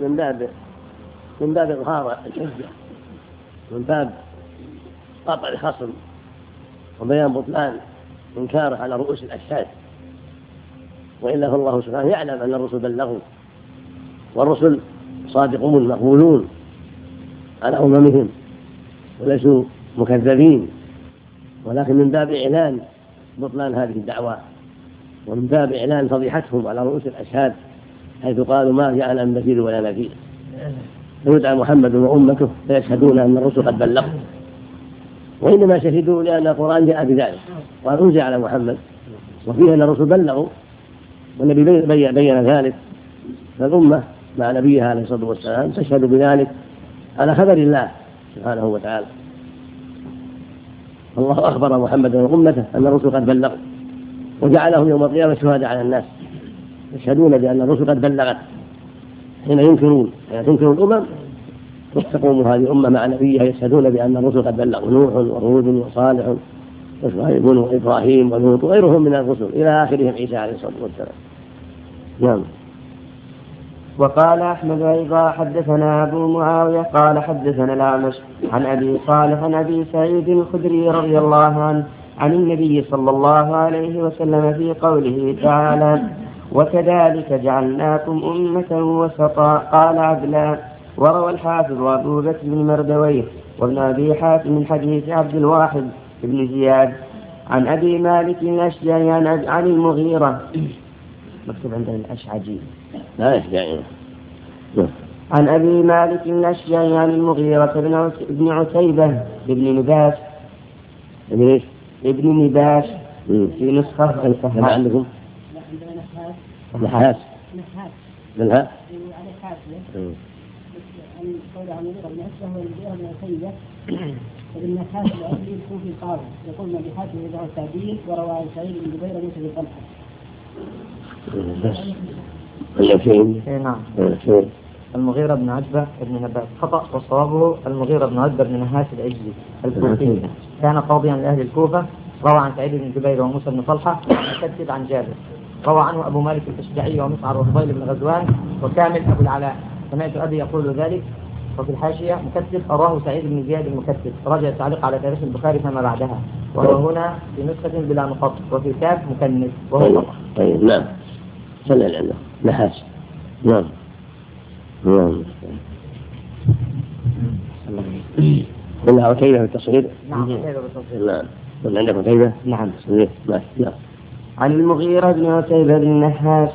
من باب من باب إظهار الحجة من باب قطع الخصم وبيان بطلان إنكاره على رؤوس الأشهاد وإلا فالله سبحانه يعلم أن الرسل بلغوا والرسل صادقون مقبولون على أممهم وليسوا مكذبين ولكن من باب إعلان بطلان هذه الدعوة ومن باب إعلان فضيحتهم على رؤوس الأشهاد حيث قالوا ما جاءنا من بشير ولا نذير فيدعى محمد وأمته فيشهدون أن الرسل قد بلغوا. وإنما شهدوا لأن القرآن جاء بذلك. قال أنزل على محمد. وفيه أن الرسل بلغوا. والنبي بين ذلك. فالأمة مع نبيها عليه الصلاة والسلام تشهد بذلك على خبر الله سبحانه وتعالى. الله أخبر محمدا وأمته أن الرسل قد بلغوا. وجعلهم يوم القيامة شهداء على الناس. يشهدون بأن الرسل قد بلغت حين ينكرون حين تنكر الأمم تقوم هذه الأمة مع نبيها يشهدون بأن الرسل قد بلغوا نوح وهود وصالح وشعيب وإبراهيم ولوط وغيرهم من الرسل إلى آخرهم عيسى عليه الصلاة والسلام. نعم. وقال أحمد أيضا حدثنا أبو معاوية قال حدثنا الأعمش عن أبي صالح عن أبي سعيد الخدري رضي الله عنه عن النبي صلى الله عليه وسلم في قوله تعالى وكذلك جعلناكم أمة وسطا. قال عدلان وروى الحافظ أبو بكر بن مردويه وابن أبي حاتم من حديث عبد الواحد بن زياد عن أبي مالك الأشجعي عن المغيرة. مكتوب عندنا الأشعجي لا عن أبي مالك الأشجعي عن المغيرة بن عتيبة بن نباش. ابن إيش؟ ابن نباش في نسخة الصحيحة عندكم؟ نحاس. نحاس. فإن حاسب يقول بحاسب يدعو التعديل وروى عن سعيد بن جبير ليس بس نعم المغيرة بن عتبة بن نبات. خطأ وصوابه المغيرة بن عتبة بن نهاس العجلي الكوفي. كان قاضيا لأهل الكوفة. روى عن سعيد بن جبير وموسى بن طلحة وكتب عن جابر. روى عنه أبو مالك الأشجعي ومسعر وفضيل بن غزوان وكامل أبو العلاء. سمعت أبي يقول ذلك وفي الحاشية مكتب أراه سعيد بن زياد المكتب. رجع التعليق على تاريخ البخاري فما بعدها. وهو هنا في نسخة بلا نقط وفي كاف مكنس. وهو طيب. طيب. نعم. صلى اللي عنده نحاس. نعم. نعم. قلنا عتيبة في التصريف نعم كيف بالتصريف؟ نعم. قلنا عندك عتيبة نعم. نعم. نعم. عن المغيرة بن عتيبة بن النحاس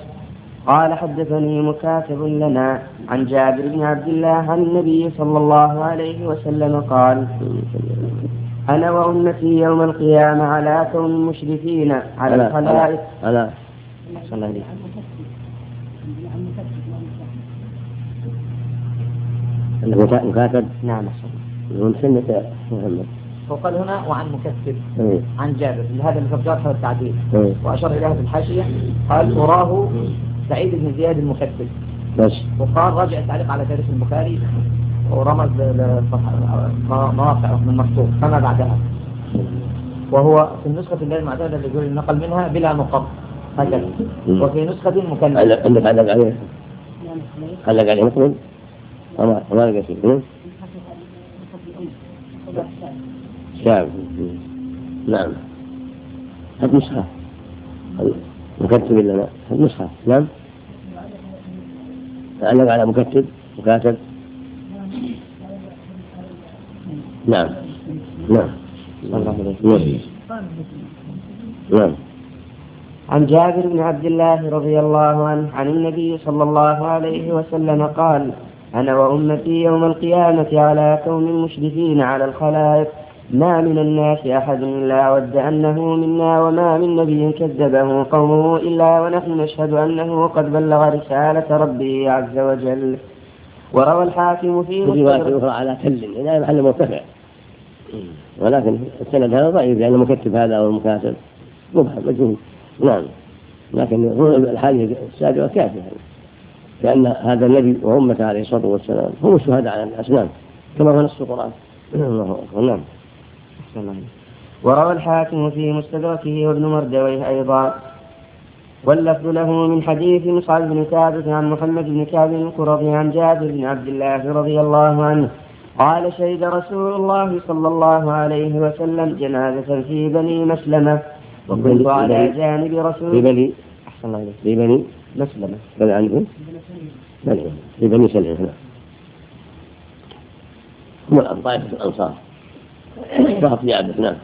قال حدثني مكاتب لنا عن جابر بن عبد الله عن النبي صلى الله عليه وسلم قال أنا وأمتي يوم القيامة على كون مشرفين على الخلائق. ألا. صلى الله عليه مكاتب. نعم محمد وقال هنا وعن إيه. عن جابر. هذا اللي في الجرح والتعديل إيه. وأشار إليها في الحاشية قال أراه سعيد بن زياد المكتب بس وقال راجع التعليق على تاريخ البخاري ورمز لمواقع من مكتوب فما بعدها. وهو في النسخة اللي المعتادة اللي يقول النقل منها بلا نقط هكذا. وفي نسخة مكلف عندك علق عليه علق عليه مثلا وما ما لقى شعب نعم. هات نسخة. مكتب إلا لا؟ هات نسخة. نعم. علق على مكتب مكاتب. نعم. نعم. نعم. نعم. عن جابر بن عبد الله رضي الله عنه عن النبي صلى الله عليه وسلم قال أنا وأمتي يوم القيامة على كون مشرفين على الخلائق. ما من الناس أحد إلا ود أنه منا وما من نبي كذبه قومه إلا ونحن نشهد أنه قد بلغ رسالة ربه عز وجل. وروى الحاكم في رواية على كل هنا محل مرتفع. ولكن السند هذا ضعيف لأن المكتب هذا أو المكاتب مبهم مجهول. نعم. لكن الحديث السابقة كافية لأن هذا النبي وأمته عليه الصلاة والسلام هم الشهداء على الناس. نعم. كما هو نص القرآن. نعم. وروى الحاكم في مستدركه وابن مردويه أيضا. واللفظ له من حديث مصعب بن ثابت عن محمد بن كعب القرظي عن جابر بن عبد الله رضي الله عنه. قال شهد رسول الله صلى الله عليه وسلم جنازة في بني مسلمة. وكنت على جانب رسول في بني أحسن الله إليك. في بني مسلمة. بني عنهم بني في بني سلمة. نعم. هم طائفة الأنصار. فقط جابر نعم.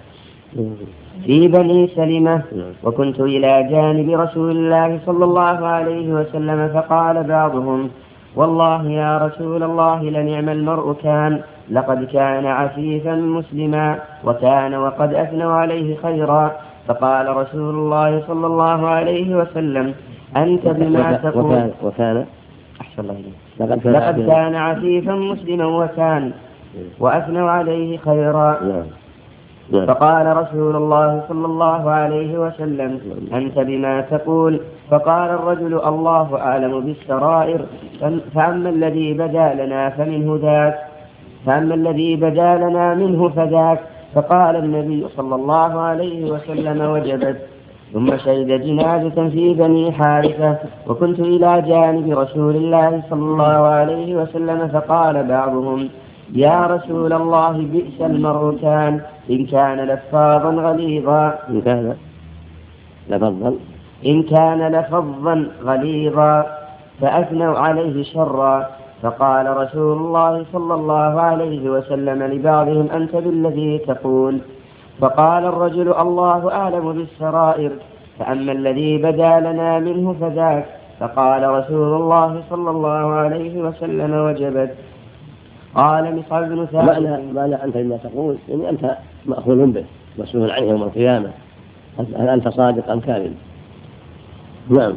في بني سلمة. وكنت إلى جانب رسول الله صلى الله عليه وسلم فقال بعضهم والله يا رسول الله لنعم المرء كان لقد كان عفيفا مسلما وكان وقد أثنوا عليه خيرا. فقال رسول الله صلى الله عليه وسلم أنت بما تقول وكان أحسن الله لقد كان عفيفا مسلما وكان. وأثنوا عليه خيرا. نعم. نعم. فقال رسول الله صلى الله عليه وسلم أنت بما تقول؟ فقال الرجل الله أعلم بالسرائر. فأما الذي بدا لنا فمنه ذاك. فأما الذي بدا لنا منه فذاك. فقال النبي صلى الله عليه وسلم وجبت. ثم شهد جنازة في بني حارثة. وكنت إلى جانب رسول الله صلى الله عليه وسلم فقال بعضهم يا رسول الله بئس المرء كان إن كان لفاظا غليظا إن كان لفظا إن كان لفظا غليظا فأثنوا عليه شرا. فقال رسول الله صلى الله عليه وسلم لبعضهم أنت بالذي تقول؟ فقال الرجل الله أعلم بالسرائر. فأما الذي بدا لنا منه فذاك. فقال رسول الله صلى الله عليه وسلم وجبت. قال مصعب بن ثابت معنى معنى أنت بما تقول يعني أنت مأخوذ به مسؤول عنه يوم القيامة. هل أنت صادق أم كاذب؟ نعم.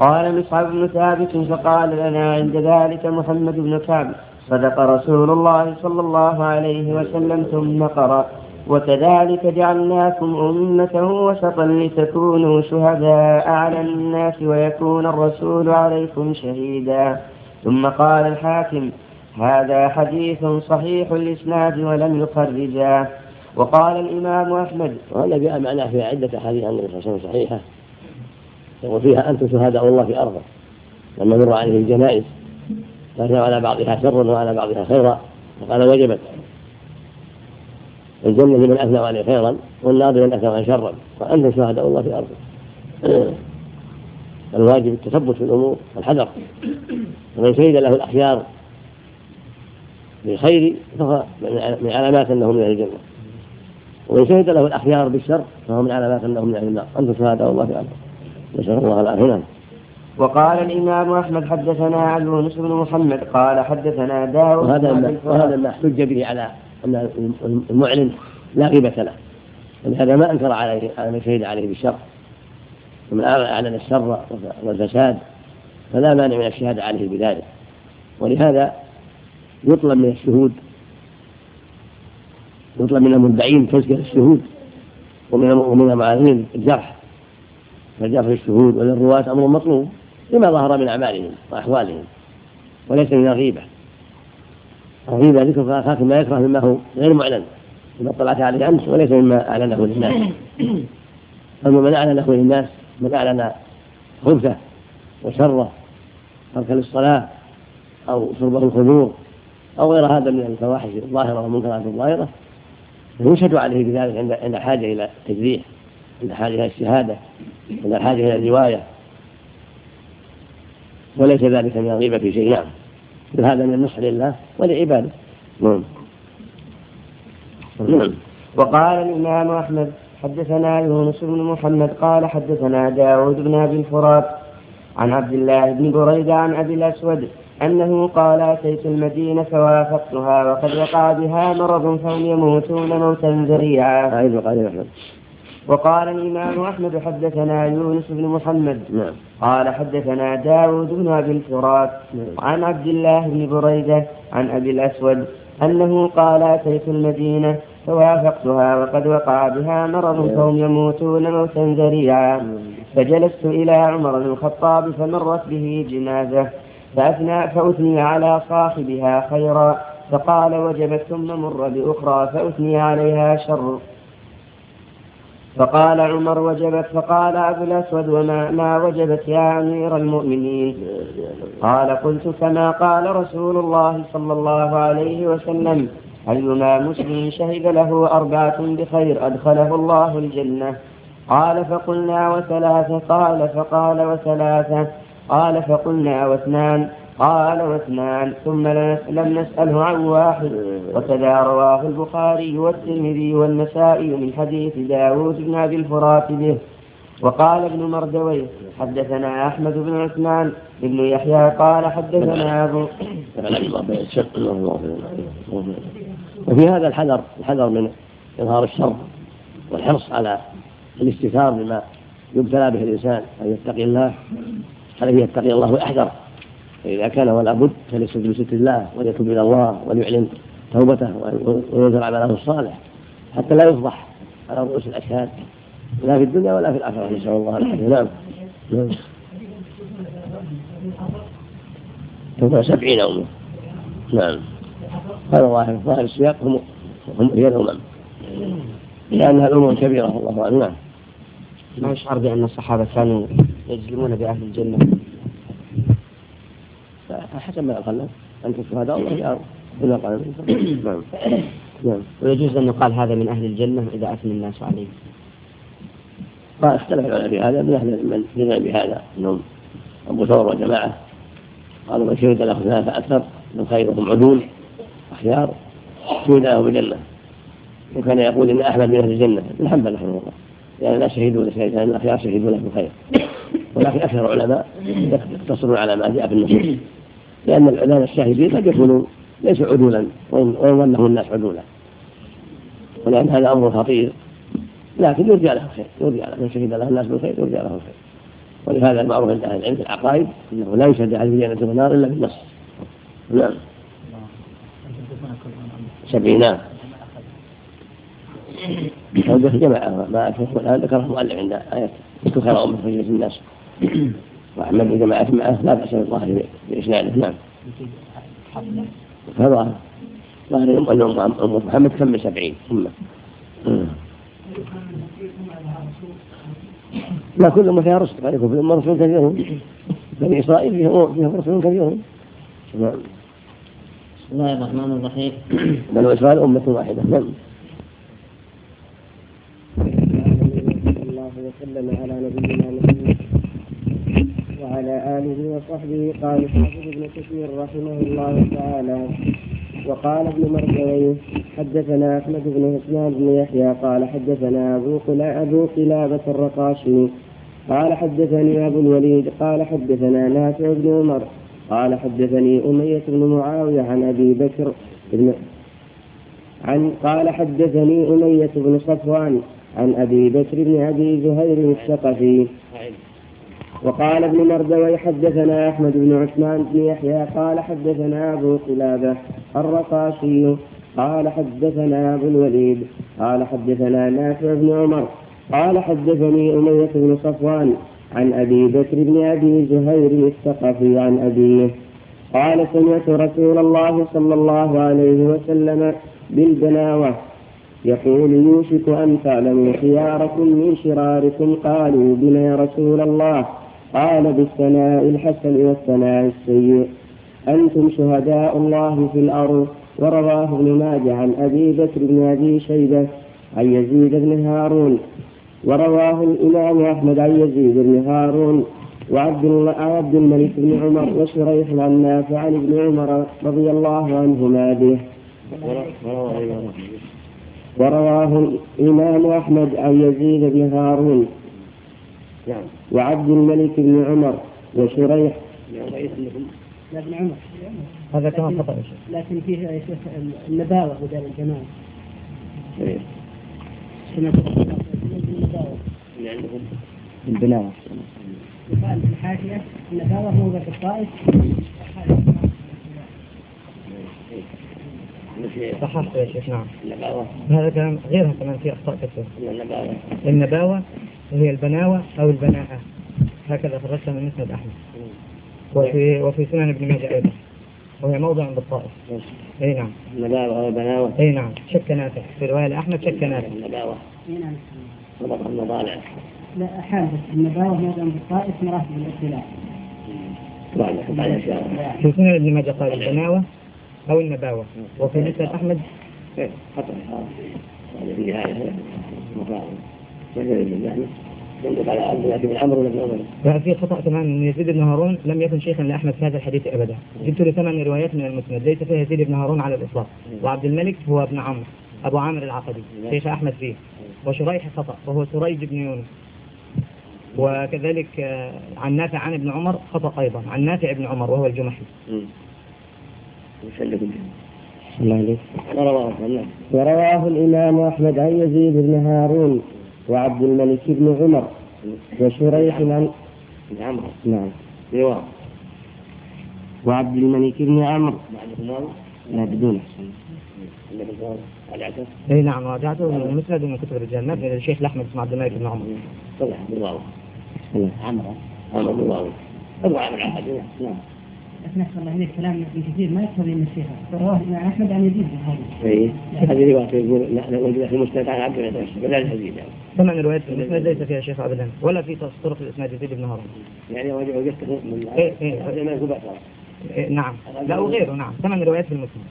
قال مصعب بن ثابت فقال لنا عند ذلك محمد بن كعب. صدق رسول الله صلى الله عليه وسلم ثم قرأ. وكذلك جعلناكم أمة وسطا لتكونوا شهداء على الناس ويكون الرسول عليكم شهيدا. ثم قال الحاكم هذا حديث صحيح الإسناد ولم يخرجاه وقال الإمام أحمد وهذا جاء معناه في عدة أحاديث عن النبي صلى الله عليه وسلم صحيحة. يقول فيها أنتم شهداء الله في أرضه. لما مر عليه الجنائز كان على بعضها شرا وعلى بعضها خيرا فقال وجبت. الجنة لمن أثنى عليه خيرا والنار لمن أثنى عليه شرا. وأنتم شهداء الله في أرضه. الواجب التثبت في الأمور والحذر. ومن شهد له الأخيار بالخير فهو من علامات أنه من أهل الجنة. ومن شهد له الأخيار بالشر فهو من علامات أنه من أهل النار. أنتم شهداء الله في أرضه نسأل الله العافية. وقال الإمام أحمد حدثنا عن يونس بن محمد قال حدثنا داود وهذا بن ما وهذا. ما احتج به على أن المعلن لا غيبة له. ولهذا ما أنكر عليه على من شهد عليه بالشر. ومن أعلن الشر والفساد فلا مانع من الشهادة عليه بذلك. ولهذا يطلب من الشهود يطلب من المدعين تزكية الشهود ومن ومن المعاذين الجرح. فالجرح للشهود وللرواة أمر مطلوب لما ظهر من أعمالهم وأحوالهم وليس من الغيبة. الغيبة ذكر أخاك ما يكره مما هو غير معلن مما اطلعت عليه أمس وليس مما أعلنه للناس. أما من أعلنه للناس من أعلن خبثه وشره تركا للصلاة أو شربه الخمور أو غير هذا من الفواحش الظاهرة والمنكرات الظاهرة فيشهد عليه بذلك عند عند حاجة إلى التجريح عند حاجة إلى الشهادة عند الحاجة إلى الرواية. وليس ذلك من الغيبة في شيء نعم. بل هذا من النصح لله ولعباده. نعم. نعم. وقال الإمام أحمد حدثنا يونس بن محمد قال حدثنا داود بن أبي الفرات عن عبد الله بن بريدة عن أبي الأسود أنه قال أتيت المدينة فوافقتها وقد وقع بها مرض فهم يموتون موتا ذريعا. أعيد وقال أحمد وقال الإمام أحمد حدثنا يونس بن محمد. نعم. قال حدثنا داود بن أبي الفرات عن عبد الله بن بريدة عن أبي الأسود أنه قال أتيت المدينة فوافقتها وقد وقع بها مرض فهم يموتون موتا ذريعا. فجلست إلى عمر بن الخطاب فمرت به جنازة. فأثنى فأثني على صاحبها خيرا فقال وجبت ثم مر بأخرى فأثني عليها شر. فقال عمر وجبت فقال أبو الأسود وما ما وجبت يا أمير المؤمنين؟ قال قلت كما قال رسول الله صلى الله عليه وسلم أيما مسلم شهد له أربعة بخير أدخله الله الجنة. قال فقلنا وثلاثة قال فقال وثلاثة. قال فقلنا واثنان قال واثنان ثم لم نسأله عن واحد وكذا رواه البخاري والترمذي والنسائي من حديث داود بن أبي الفرات به. وقال ابن مردويه حدثنا أحمد بن عثمان بن يحيى قال حدثنا أبو وفي هذا الحذر الحذر من إظهار الشر والحرص على الاستثار بما يبتلى به الإنسان أن يتقي الله. عليه يتقي الله ويحذره فإذا كان ولا بد فليسجد بستر الله وليتوب إلى الله وليعلن توبته وينزل عمله الصالح حتى لا يفضح على رؤوس الأشهاد لا في الدنيا ولا في الآخرة نسأل الله العافية. نعم. نعم. سبعين أمة نعم. هذا ظاهر ظاهر السياق هم هم هي الأمم لأنها الأمم كبيرة الله أعلم. نعم. ما يشعر بأن الصحابة كانوا يجزمون بأهل الجنة. حسب ما قال أنت شهداء الله الأرض قال نعم. نعم. ويجوز أن يقال هذا من أهل الجنة إذا أثنى الناس عليه. قال اختلف العلماء في هذا من أهل من جزم بهذا. أنهم أبو ثور وجماعة قالوا من شهد له ثلاثة فأكثر من خيرهم عدول أخيار شهد له بالجنة. وكان يقول إن أحمد من أهل الجنة. ابن حنبل رحمه الله. لأن الناس شهدوا له لأن الأخيار شهدوا له بالخير ولكن أكثر العلماء يقتصرون على ما جاء في النصوص. لأن العلماء الشاهدين قد يكونوا ليسوا عدولا وإن ظنه الناس عدولا. ولأن هذا أمر خطير. لكن يرجى له الخير يرجى له. من شهد له الناس بالخير يرجى له الخير. ولهذا المعروف عند أهل العلم في العقائد أنه لا يشهد أحد في جنة النار إلا بالنص نعم. سبعينات جماعة ما أشوف الآن ذكره المؤلف عند آية خير أمة في الناس. وأحمد وجماعة معه لا بأس بالظاهر بإسناده. نعم. فظاهر ظاهر أم محمد كم من سبعين. أمة. لا كل أمة فيها رسل. يكون في الأمة رسل كثيرون بني إسرائيل فيهم رسل كثيرون نعم بسم الله الرحمن الرحيم. بنو إسرائيل أمة واحدة. نعم الله وسلم على نبينا محمد وعلى آله وصحبه. قال حافظ ابن كثير رحمه الله تعالى وقال ابن مرجوي حدثنا أحمد بن عثمان بن يحيى قال حدثنا أبو أبو قلابة الرقاشي قال حدثني أبو الوليد قال حدثنا نافع بن عمر قال حدثني أمية بن معاوية عن أبي بكر بن عن قال حدثني أمية بن صفوان عن أبي بكر بن أبي زهير الثقفي. وقال ابن مردوي حدثنا أحمد بن عثمان بن يحيى قال حدثنا أبو قلابة الرقاشي قال حدثنا أبو الوليد قال حدثنا نافع بن عمر قال حدثني أمية بن صفوان عن أبي بكر بن أبي زهير الثقفي عن أبيه. قال سمعت رسول الله صلى الله عليه وسلم بالبناوة يقول يوشك أن تعلموا خياركم من شراركم قالوا بنا يا رسول الله. قال بالثناء الحسن والثناء السيء. أنتم شهداء الله في الأرض. ورواه ابن ماجه عن أبي بكر بن أبي شيبة عن يزيد بن هارون. ورواه الإمام أحمد عن يزيد بن هارون. وعبد عبد الملك بن عمر وشريح عن نافع عن ابن عمر رضي الله عنهما به. ورواه الإمام أحمد عن يزيد بن هارون. نعم. وعبد الملك بن عمر وشريح. لا ابن عمر. هذا كما خطأ لكن فيه يا شيخ النباوة بدل الجمال إيه. البناوة يقال في الحاشية النباوة موضع في الطائف. صححت يا شيخ نعم. هذا كلام غيرها كمان في أخطاء كثيرة. النباوة. النباوة وهي البناوة أو البناءة. هكذا خرجتها من مسند أحمد. وفي وفي سنن ابن ماجه أيضا. وهي موضع بالطائف. أي نعم. النباوة أو البناوة. أي نعم. شك نافع. في رواية لأحمد شك نافع. النباوة. نعم. طبقة المطالع لا بس النباوة ما بالطائف مراتب الابتلاء في سنن ابن ماجه قال البناوة أو النباوة وفي مسند أحمد خطأ هذا بن عمر. في خطأ كمان ان يزيد بن هارون لم يكن شيخا لأحمد في هذا الحديث ابدا. جبت له ثمان روايات من المسند ليس فيها يزيد بن هارون على الإطلاق. وعبد الملك هو ابن عمرو أبو عامر العقدي شيخ أحمد فيه. وشريح خطأ وهو سريج بن يونس. وكذلك آه، عن نافع عن ابن عمر خطأ أيضا عن نافع بن عمر وهو الجمحي الله عليك ورواه الإمام أحمد عن يزيد بن هارون وعبد الملك بن عمر وشريح عن عمرو نعم. وعبد الملك بن عمرو. لا بدون إي نعم راجعته من مسند من كتب الرجال ما في الشيخ الأحمد اسمه عبد الملك بن عمر. صلح بالواو. عمرو. عمرو بالواو. ابو عمرو نعم. لكن احسن الله كلام ابن كثير ما يقتضي من الشيخ رواه الامام أحمد عن يزيد بن هذه اي هذه رواية يقول نحن في المسند عن عبد الله يعني ثمان روايات في المسند ليس فيها شيخ ابدا ولا في طرق الاسناد يزيد بن هارون يعني وجدته من إيه إيه. إيه نعم. لا وغيره نعم. ثمان روايات في المسند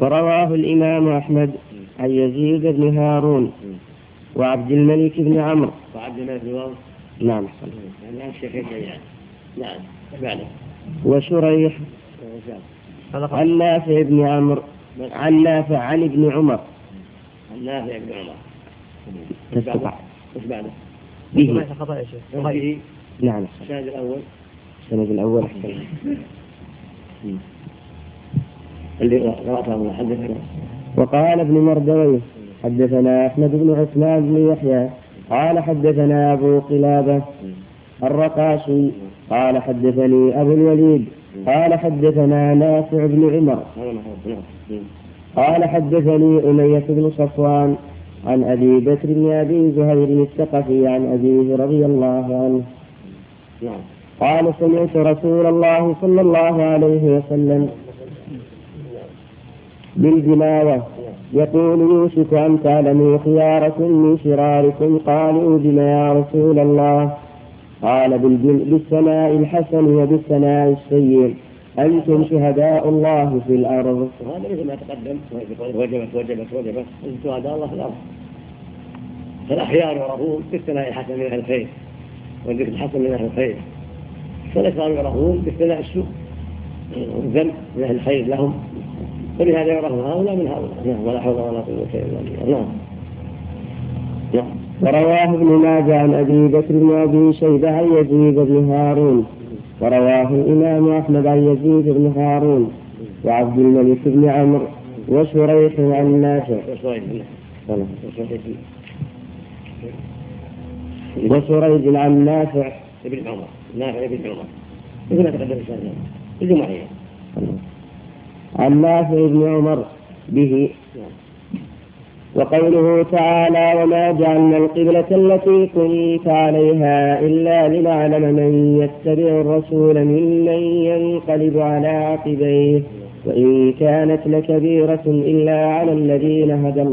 ورواه الإمام أحمد عن يزيد بن هارون وعبد الملك بن عمرو. وعبد الملك بن عمرو. نعم. يعني الشيخين جميعا نعم بعده وشريح عن نافع بن عمرو عن نافع عن ابن عمر. عن نافع بن عمر. تستطع إيش بعده؟ به خطأ يا شيخ. به نعم. السند الأول. السند الأول. أحسن اللي قرأته حدثنا وقال ابن مردويه حدثنا أحمد بن عثمان بن يحيى قال حدثنا أبو قلابة الرقاشي قال حدثني أبو الوليد قال حدثنا نافع بن عمر. قال حدثني أمية بن صفوان عن أبي بكر بن أبي زهير الثقفي عن أبيه رضي الله عنه. قال سمعت رسول الله صلى الله عليه وسلم بالجماوة يقول يوشك أن تعلموا خياركم من شراركم. قالوا بما يا رسول الله. قال بالثناء الحسن وبالثناء السيء. أنتم شهداء الله في الأرض. وهذا مثل ما تقدم. وجبت وجبت وجبت. أنتم شهداء الله في الأرض. فالأخيار يعرفون بالثناء الحسن من أهل الخير والذكر الحسن من أهل الخير. فالأشرار يعرفون بالثناء السوء. والذنب من أهل الخير لهم. فلهذا يعرف هؤلاء من هؤلاء. نعم ولا حول ولا قوة إلا بالله. نعم. نعم. ورواه ابن ماجه عن أبي بكر بن أبي شيبة عن يزيد بن هارون. ورواه الإمام أحمد عن يزيد بن هارون. وعبد الملك بن عمرو وشريح عن نافع. وسريج عن نافع. ابن عمر. نافع ابن عمر. ما تقدم في الجمعية عن نافع بن عمر به. وقوله تعالى وما جعلنا القبلة التي كنت عليها إلا لنعلم من يتبع الرسول ممن ينقلب على عقبيه وإن كانت لكبيرة إلا على الذين هدى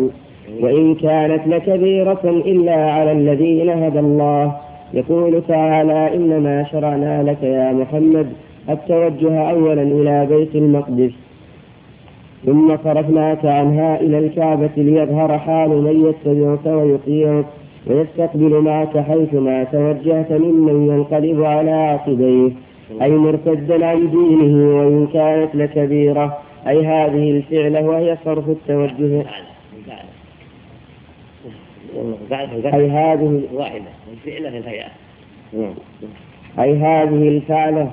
وإن كانت لكبيرة إلا على الذين هدى الله يقول تعالى إنما شرعنا لك يا محمد التوجه أولا إلى بيت المقدس ثم صرفناك عنها إلى الكعبة ليظهر حال من يتبعك ويطيعك ويستقبل معك حيثما توجهت ممن ينقلب على عقبيه. أي مرتدا عن دينه وإن كانت لكبيرة. أي هذه الفعلة وهي صرف التوجه. أي هذه واحدة الفعلة الهيئة أي هذه الفعلة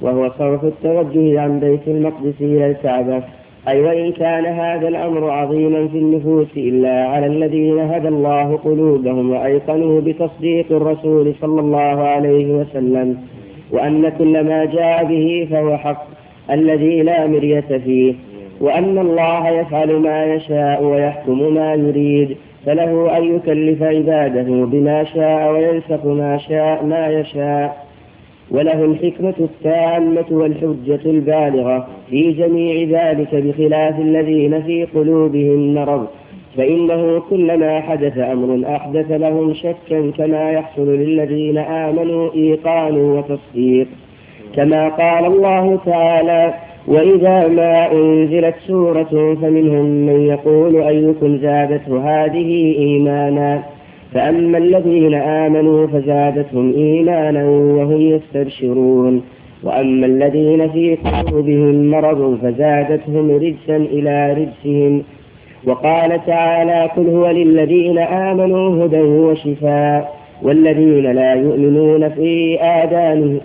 وهو صرف التوجه عن بيت المقدس إلى الكعبة. أي وإن كان هذا الأمر عظيما في النفوس إلا على الذين هدى الله قلوبهم وأيقنوا بتصديق الرسول صلى الله عليه وسلم وأن كل ما جاء به فهو حق الذي لا مرية فيه وأن الله يفعل ما يشاء ويحكم ما يريد فله أن يكلف عباده بما شاء وينسخ ما شاء ما يشاء. وله الحكمة التامة والحجة البالغة في جميع ذلك بخلاف الذين في قلوبهم مرض. فإنه كلما حدث أمر أحدث لهم شكا كما يحصل للذين آمنوا إيقان وتصديق. كما قال الله تعالى وإذا ما أنزلت سورة فمنهم من يقول أيكم زادته هذه إيمانا؟ فأما الذين آمنوا فزادتهم إيمانا وهم يستبشرون. وأما الذين في قلوبهم مرض فزادتهم رجسا إلى رجسهم. وقال تعالى قل هو للذين آمنوا هدى وشفاء والذين لا يؤمنون في آذانهم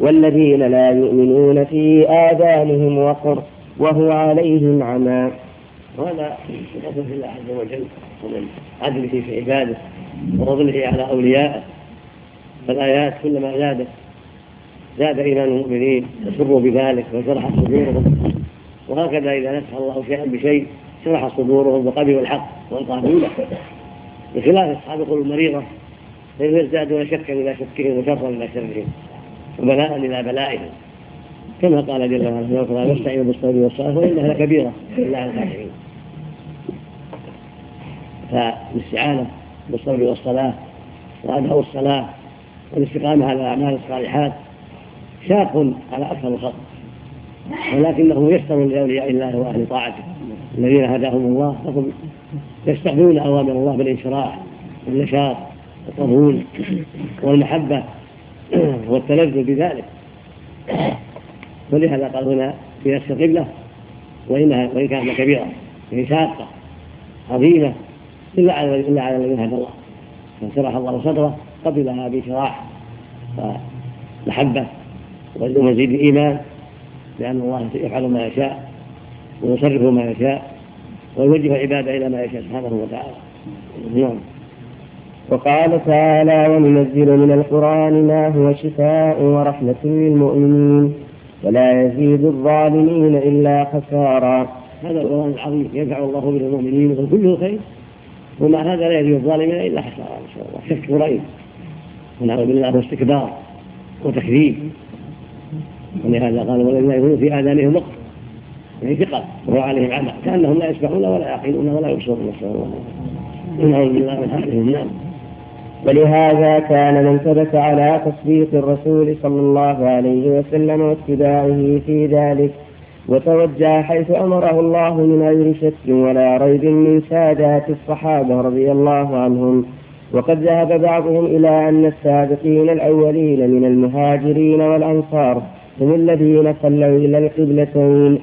والذين لا يؤمنون في آذانهم وقر وهو عليهم عمى. وهذا في الله عز وجل ومن عدله في عباده وفضله على أوليائه. فالآيات كلما زادت زاد إيمان المؤمنين وسروا بذلك وشرح صدورهم. وهكذا إذا نفع الله شيئا بشيء شرح صدورهم وقبلوا الحق والقابوله بخلاف أصحاب القلوب المريضة فيزدادون شكا إلى شكهم وشرا إلى شرهم وبلاء إلى بلائهم. كما قال جل وعلا واستعينوا بالصبر والصلاة وإنها لكبيرة إلا على الخاشعين. فالاستعانة بالصبر والصلاة وأداء الصلاة والاستقامة على الأعمال الصالحات شاق على أكثر الخلق ولكنه يسر لأولياء الله وأهل طاعته الذين هداهم الله. فهم يستقبلون أوامر الله بالانشراح والنشاط والقبول والمحبة والتلذذ بذلك. ولهذا قال هنا في نفس القبلة وإنها وإن كانت كبيرة هي شاقة عظيمة إلا على إلا على الذين هدى الله. من شرح الله صدره قبلها بشراح ومحبة ومزيد الإيمان لأن الله يفعل ما يشاء ويصرف ما يشاء ويوجه العبادة إلى ما يشاء سبحانه وتعالى. نعم. وقال تعالى وننزل من القرآن ما هو شفاء ورحمة للمؤمنين ولا يزيد الظالمين إلا خسارا. هذا القرآن العظيم ينفع الله به المؤمنين كله خير ومع هذا لا يزيد الظالمين إلا خسارا إن شاء الله شك ونعوذ بالله واستكبار وتكذيب. ولهذا قال والذين يكونون في آذانهم وقت يعني ثقل وهو عليهم عمى كأنهم لا يسمعون ولا يعقلون ولا يبصرون. نسأل الله نعوذ بالله من حالهم نعم. ولهذا كان من ثبت على تصديق الرسول صلى الله عليه وسلم واتباعه في ذلك وتوجه حيث أمره الله من غير شك ولا ريب من سادات الصحابة رضي الله عنهم. وقد ذهب بعضهم إلى أن السابقين الأولين من المهاجرين والأنصار هم الذين صلوا إلى القبلتين.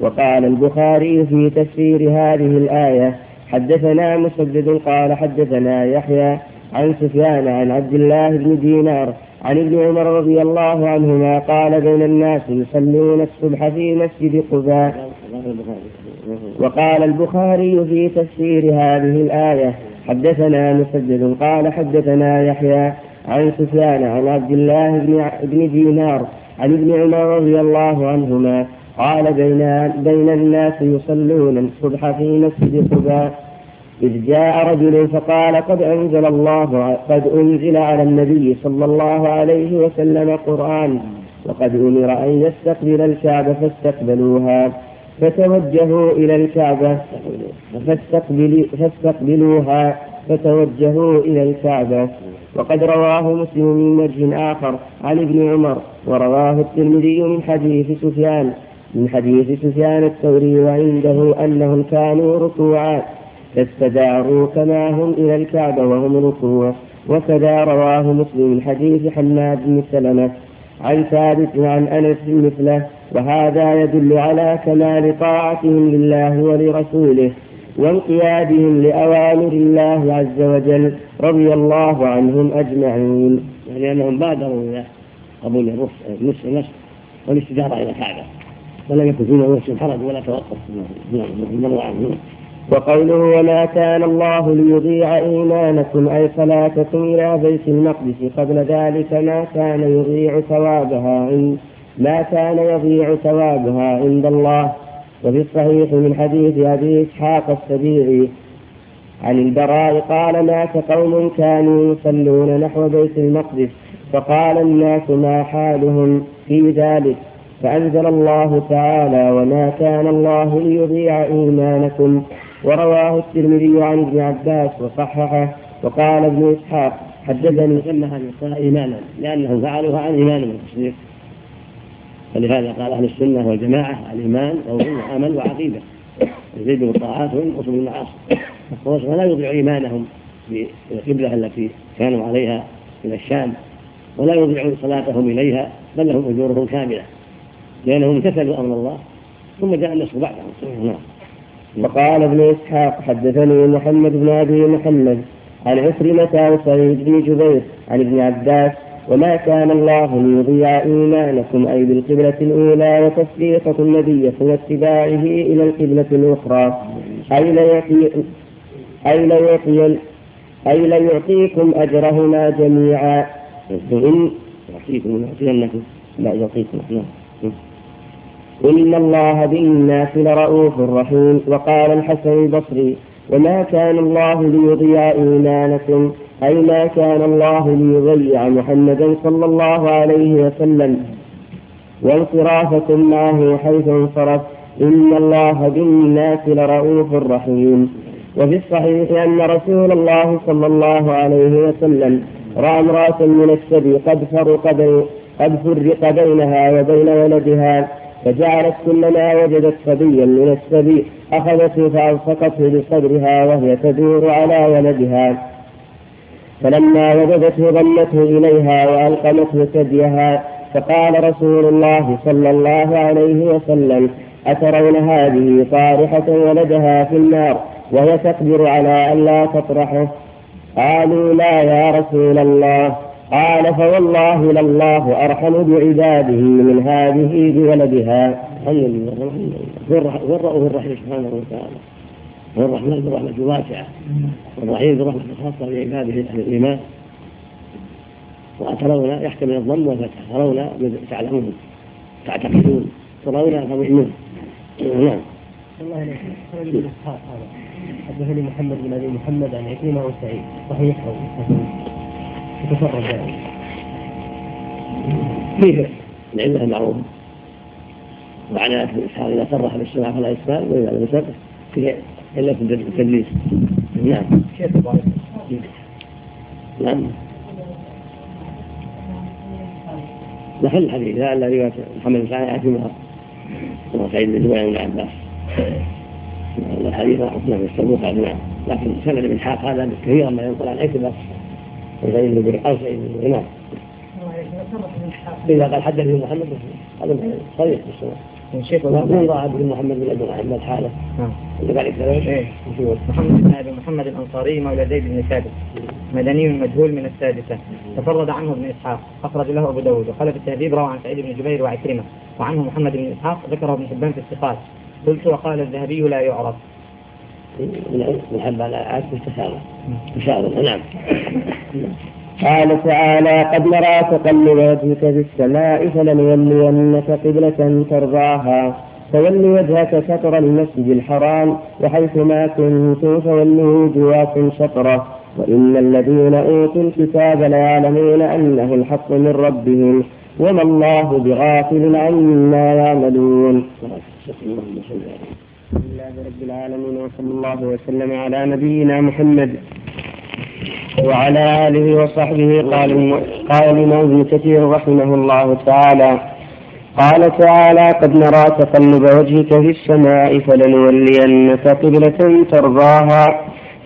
وقال البخاري في تفسير هذه الآية حدثنا مسدد قال حدثنا يحيى عن سفيان عن عبد الله بن دينار عن ابن عمر رضي الله عنهما قال بين الناس يصلون الصبح في مسجد قباء. وقال البخاري في تفسير هذه الآية حدثنا مسدد قال حدثنا يحيى عن سفيان عن عبد الله بن دينار عن ابن عمر رضي الله عنهما قال بين بين الناس يصلون الصبح في مسجد قباء. إذ جاء رجل فقال قد أنزل الله قد أنزل على النبي صلى الله عليه وسلم قرآن وقد أمر أن يستقبل الكعبة فاستقبلوها فتوجهوا إلى الكعبة فاستقبل فاستقبلوها فتوجهوا إلى الكعبة. وقد رواه مسلم من وجه آخر عن ابن عمر ورواه الترمذي من حديث سفيان من حديث سفيان الثوري وعنده أنهم كانوا ركوعا. فاستداروا كما هم إلى الكعبة وهم ركوع وكذا رواه مسلم من حديث حماد بن سلمة عن ثابت عن أنس مثله وهذا يدل على كمال طاعتهم لله ولرسوله وانقيادهم لأوامر الله عز وجل رضي الله عنهم أجمعين. يعني أنهم بادروا إلى قبول النصف النصف والاستدارة إلى الكعبة ولم يكن فيما نفس حرج ولا توقف. نعم عنه وقوله وما كان الله ليضيع إيمانكم أي صلاتكم إلى بيت المقدس قبل ذلك ما كان يضيع ثوابها عند ما كان يضيع ثوابها عند الله. وفي الصحيح من حديث أبي إسحاق السبيعي عن البراء قال مات قوم كانوا يصلون نحو بيت المقدس فقال الناس ما حالهم في ذلك. فأنزل الله تعالى وما كان الله ليضيع إيمانكم. ورواه الترمذي عن ابن عباس وصححه وقال ابن إسحاق حدثني سمها النساء إيمانا لأنهم فعلوها عن إيمان والتصديق فلهذا قال أهل السنة والجماعة الإيمان قول وعمل وعقيدة. يزيد بالطاعات وينقص بالمعاصي والرسول لا يضيع إيمانهم بالقبلة التي كانوا عليها إلى الشام ولا يضيع صلاتهم إليها بل لهم أجورهم كاملة. لأنهم امتثلوا أمر الله ثم جاء النصر بعدهم. نعم. وقال ابن إسحاق حدثني محمد بن أبي محمد عن عكرمة وسعيد بن جبير عن ابن عباس وما كان الله ليضيع إيمانكم أي بالقبلة الأولى وتصديقة النبي واتباعه إلى القبلة الأخرى أي ليعطي أي ليعطي أي ليعطيكم أجرهما جميعا إن يعطيكم يعطينكم لا يعطيكم نعم إن الله بالناس لرؤوف رحيم. وقال الحسن البصري وما كان الله ليضيع إيمانكم أي ما كان الله ليضيع محمدا صلى الله عليه وسلم. وانصرافكم معه حيث انصرف. إن الله بالناس لرؤوف رحيم. وفي الصحيح أن رسول الله صلى الله عليه وسلم رأى امرأة من السبي قد فرق قد فرق بينها وبين ولدها. فجعلت كلما وجدت صبيا من السبي أخذته فألصقته بصدرها وهي تدور على ولدها. فلما وجدته ضمته إليها وألقمته ثديها فقال رسول الله صلى الله عليه وسلم أترون هذه طارحة ولدها في النار وهي تقدر على أن لا تطرحه؟ قالوا لا يا رسول الله. قال فوالله لله أرحم بعباده من هذه بولدها. الحمد لله والرؤوف الرحيم سبحانه وتعالى. والرحمن بالرحمة واسعة. والرحيم برحمة خاصة بعباده أهل الإيمان. وترون يحتمل الضم والفتح. ترون تعلمون. تعتقدون. ترون تضمنون نعم. الله عليك هذا. حدثني محمد بن أبي محمد عن عكرمة وسعيد صحيح يتصرف ذلك فيه العله معروف. وعلى الاسحاق إذا صرح بالسماع فلا اشكال وإذا لم يصرح فيه إلا في التدليس نعم. نعم. محل الحديث لا الا روايه محمد بن سعيد عكرمه وسعيد بن جبير بن عباس. الحديث نعم يستمر نعم. لكن سند ابن حاق هذا كثيرا ما ينقل عن عكرمه سعيد بن نعم إذا قال حدثني محمد هذا صريح الشيخ من ضاع بن محمد بن ابي محمد حاله نعم إيه محمد بن ابي محمد الانصاري مولى زيد بن ثابت مدني مجهول من السادسه تفرد عنه ابن اسحاق اخرج له ابو داود وقال في التهذيب روى عن سعيد بن جبير وعكرمه وعنه محمد بن اسحاق ذكره ابن حبان في الثقات قلت وقال الذهبي لا يعرف من حبان عاد مستشارة مشاورة نعم. قال تعالى قد نرى تقلب وجهك في السماء فلنولينك قبلة ترضاها. فول وجهك شطر المسجد الحرام وحيث ما كنتم فولوا وجوهكم شطره. وإن الذين أوتوا الكتاب ليعلمون أنه الحق من ربهم وما الله بغافل عما يعملون. رب العالمين وصلى الله وسلم على نبينا محمد وعلى آله وصحبه. قال قال الإمام ابن كثير رحمه الله تعالى قال تعالى قد نرى تقلب وجهك في السماء فلنولينك قبلة ترضاها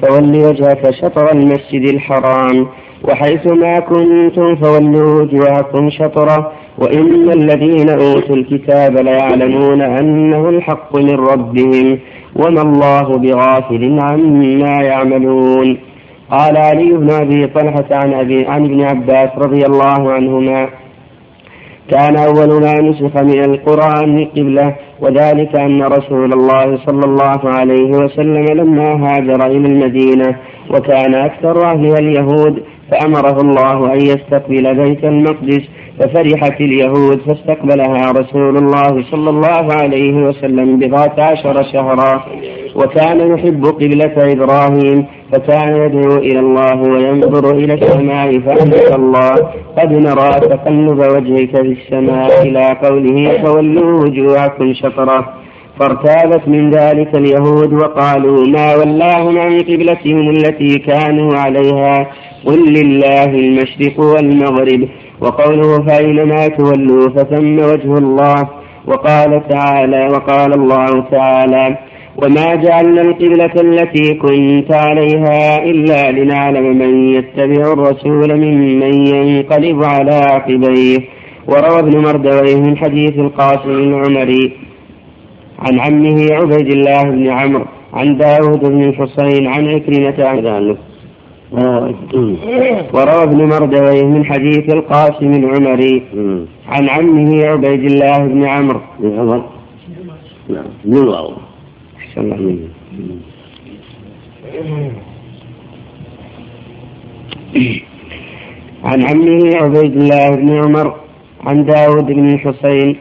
فول وجهك شطر المسجد الحرام وحيث ما كنتم فولوا وجوهكم شطره وإن الذين أوتوا الكتاب ليعلمون أنه الحق من ربهم وما الله بغافل عما يعملون. قال علي بن أبي طلحة عن أبي عن ابن عباس رضي الله عنهما كان أول ما نسخ من القرآن قبلة وذلك أن رسول الله صلى الله عليه وسلم لما هاجر إلى المدينة وكان أكثر اهلها اليهود فأمره الله أن يستقبل بيت المقدس ففرحت اليهود فاستقبلها رسول الله صلى الله عليه وسلم بضعة عشر شهرا وكان يحب قبلة إبراهيم فكان يدعو إلى الله وينظر إلى السماء فأنزل الله قد نرى تقلب وجهك في السماء إلى قوله فولوا وجوهكم شطرة فارتابت من ذلك اليهود وقالوا ما ولاهم عن قبلتهم التي كانوا عليها قل لله المشرق والمغرب وقوله فأينما تولوا فثم وجه الله وقال تعالى وقال الله تعالى وما جعلنا القبلة التي كنت عليها إلا لنعلم من يتبع الرسول ممن ينقلب على عقبيه. وروى ابن مردويه من حديث القاسم العمري عن عمه عبيد الله بن عمرو عن داود بن الحصين عن عكرمة عن وروى ابن مردويه من حديث القاسم العمري عن عمه عبيد الله بن عمرو. بن عمر. نعم من الواو. أحسن الله منه. عن عمه عبيد الله بن عمر عن داود بن الحصين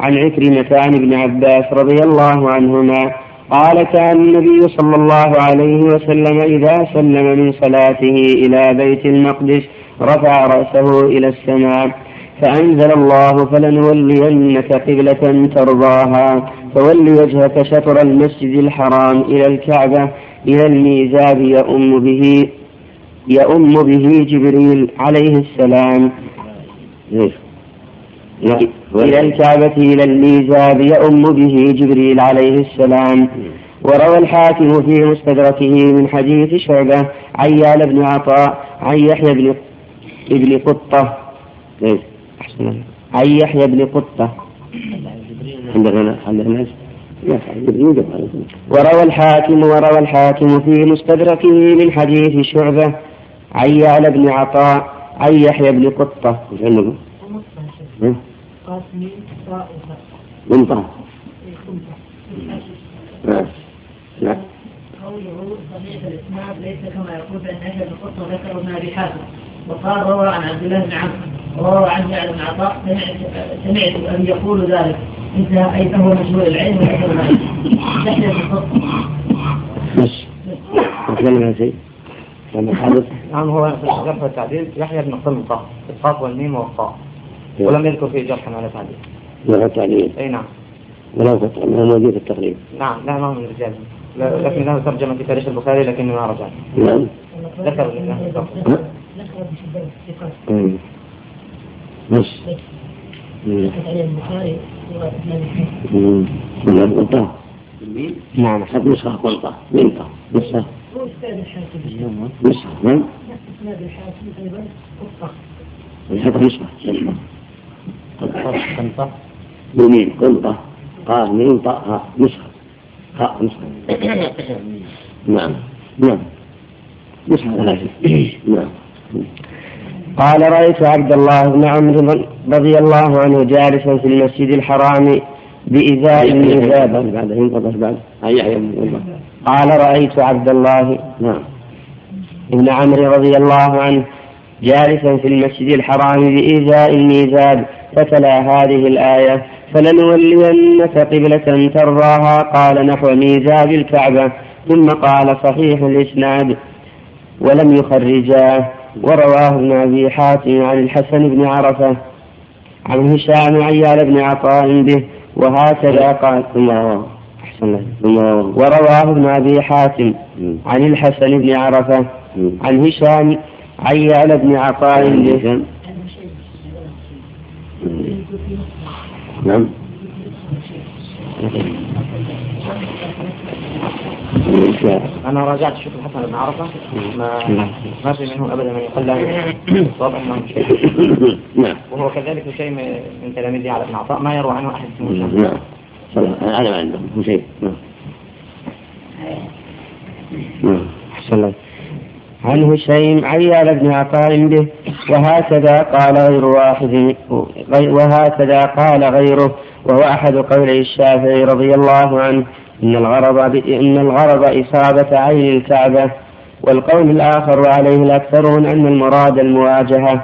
عن عكرمة عن ابن عباس رضي الله عنهما قال كان النبي صلى الله عليه وسلم إذا سلم من صلاته إلى بيت المقدس رفع رأسه إلى السماء فأنزل الله فلنولينك قبلة ترضاها فول وجهك شطر المسجد الحرام إلى الكعبة إلى الميزاب يؤم به يؤم به جبريل عليه السلام. إلى الكعبة إلى الميزاب يؤم به جبريل عليه السلام. وروى الحاكم في مستدركه من حديث شعبة عن يال بن عطاء عن يحيى بن ابن قطة. أحسن عن يحيى بن قطة. عندنا عندنا وروى الحاكم وروى الحاكم في مستدركه من حديث شعبة عن يعلى بن عطاء عن يحيى بن قطة. منطقة نعم نعم قوله ليس كما يقول بان أهل القصة ذكر ابن ابي حاتم وقال روى عن عبد الله بن عمرو وروى عن جعل بن عطاء سمعت ان يقول ذلك انتهى اي فهو مشهور العلم وليس ذلك تحية القصة بس عن شيء لما حدث نعم هو في الجرح والتعديل يحيى بن قلمطة القاف والميم والطاء ولم يذكر فيه جرحا ولا تعديل. نوع التعليل أي نعم. ولا فتح ما هو موجود في التقريب. نعم لا ما هو من الرجال. لا- لكن له ترجمة في تاريخ البخاري لكنه ما رجع. نعم. ذكر؟ ذكر. بس مم. ذكر عليه البخاري. روايه ابن ابي حاتم مم. ولا قلطة نعم. حد نسخة قلطة منطقة نسخة أستاذ الحاكم نسخة. نعم الحاكم نسخة. يمين قلطة قاف ميم طاء ها نسخة. ها نسخة. نعم. نعم. نسخة. ثلاثة نعم. قال رأيت عبد الله بن عمرو رضي الله عنه جالسا في المسجد الحرام الميزاب بعد ينقطع بعد. يحيى بن قلطة قال رأيت عبد الله نعم. بن عمرو رضي الله عنه جالسا في المسجد الحرام بإيذاء الميزاب فتلا هذه الآية فلنولينك قبلة ترضاها قال نحو ميزاب الكعبة ثم قال صحيح الإسناد ولم يخرجاه ورواه ابن أبي حاتم عن الحسن بن عرفة عن هشام عيال بن عطاء به وهكذا قال ثم ورواه ابن أبي حاتم. عن الحسن بن عرفة. عن هشام عيال بن عطاء به نعم. أنا راجعت شوف الحسن بن عرفة. ما ما في منه أبدا من يقول لا. واضح أنه نعم. وهو كذلك شيء من تلاميذه على ابن عطاء. ما يروى عنه أحد اسمه. نعم. أنا ما عندهم. هو شيء. نعم. نعم. أحسن الله. عن هشيم عيال بن عطاء به وهكذا قال غير واحد وهكذا قال غيره وهو أحد قولي الشافعي رضي الله عنه إن الغرض إن الغرض إصابة عين الكعبة والقول الآخر وعليه الأكثرون أن المراد المواجهة.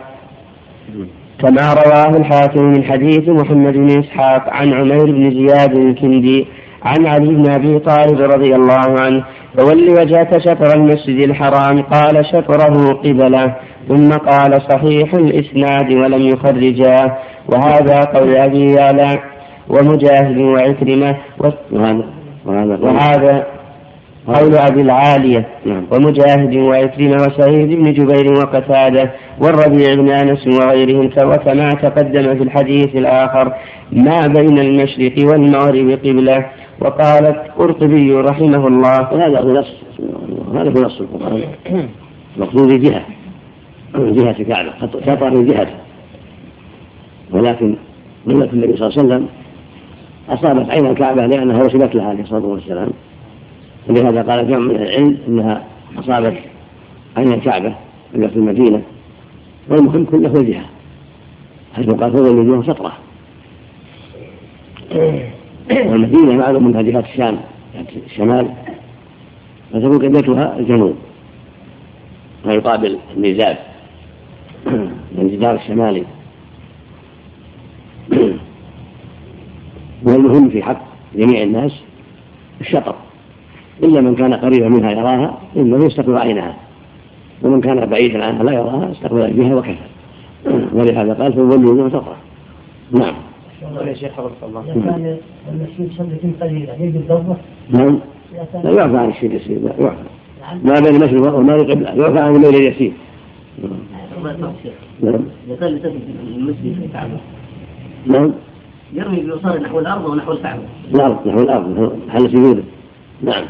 كما رواه الحاكم من حديث محمد بن إسحاق عن عمير بن زياد الكندي عن علي بن أبي طالب رضي الله عنه فول وجهك شطر المسجد الحرام. قال شطره قبلة. ثم قال صحيح الإسناد ولم يخرجاه وهذا قول أبي يعلى ومجاهد وعكرمة. وهذا قول أبي العالية نعم. ومجاهد وعكرمة وسعيد بن جبير وقتادة والربيع بن أنس وغيرهم وكما تقدم في الحديث الآخر ما بين المشرق والمغرب قبلة. وقال القرطبي رحمه الله. وهذا هو نص هذا هو نص القرآن المقصود جهة جهة الكعبة شطر من جهته ولكن قلة النبي صلى الله عليه وسلم أصابت عين الكعبة لأنها وصلت لها عليه الصلاة والسلام. ولهذا قال جمع من العلم أنها أصابت عين الكعبة في المدينة والمهم كله الجهة حيث قال فضل الوجوه شطرة والمدينة معلوم منها جهة الشام جهة الشمال فتكون قبلتها الجنوب ويقابل الميزاب الجدار الشمالي. والمهم في حق جميع الناس الشطر. إلا من كان قريبا منها يراها إنه يستقبل عينها. ومن كان بعيدا عنها لا يراها استقبل الجهة وكفى. ولهذا قال فولوا وجوه شطرة نعم. يا شيخ الله كان المسجد صلة قليلة يجب ضربه نعم. لا يعفى عن الشيء اليسير لا يعفى. نعم. ما بين المشرق والمغرب قبلة يعفى عن الليل اليسير. نعم. إذا كان يسجد في المسجد في الكعبة نعم. يرمي بيسار نحو الأرض ونحو الكعبة. الأرض نحو الأرض نحو محل سجوده نعم.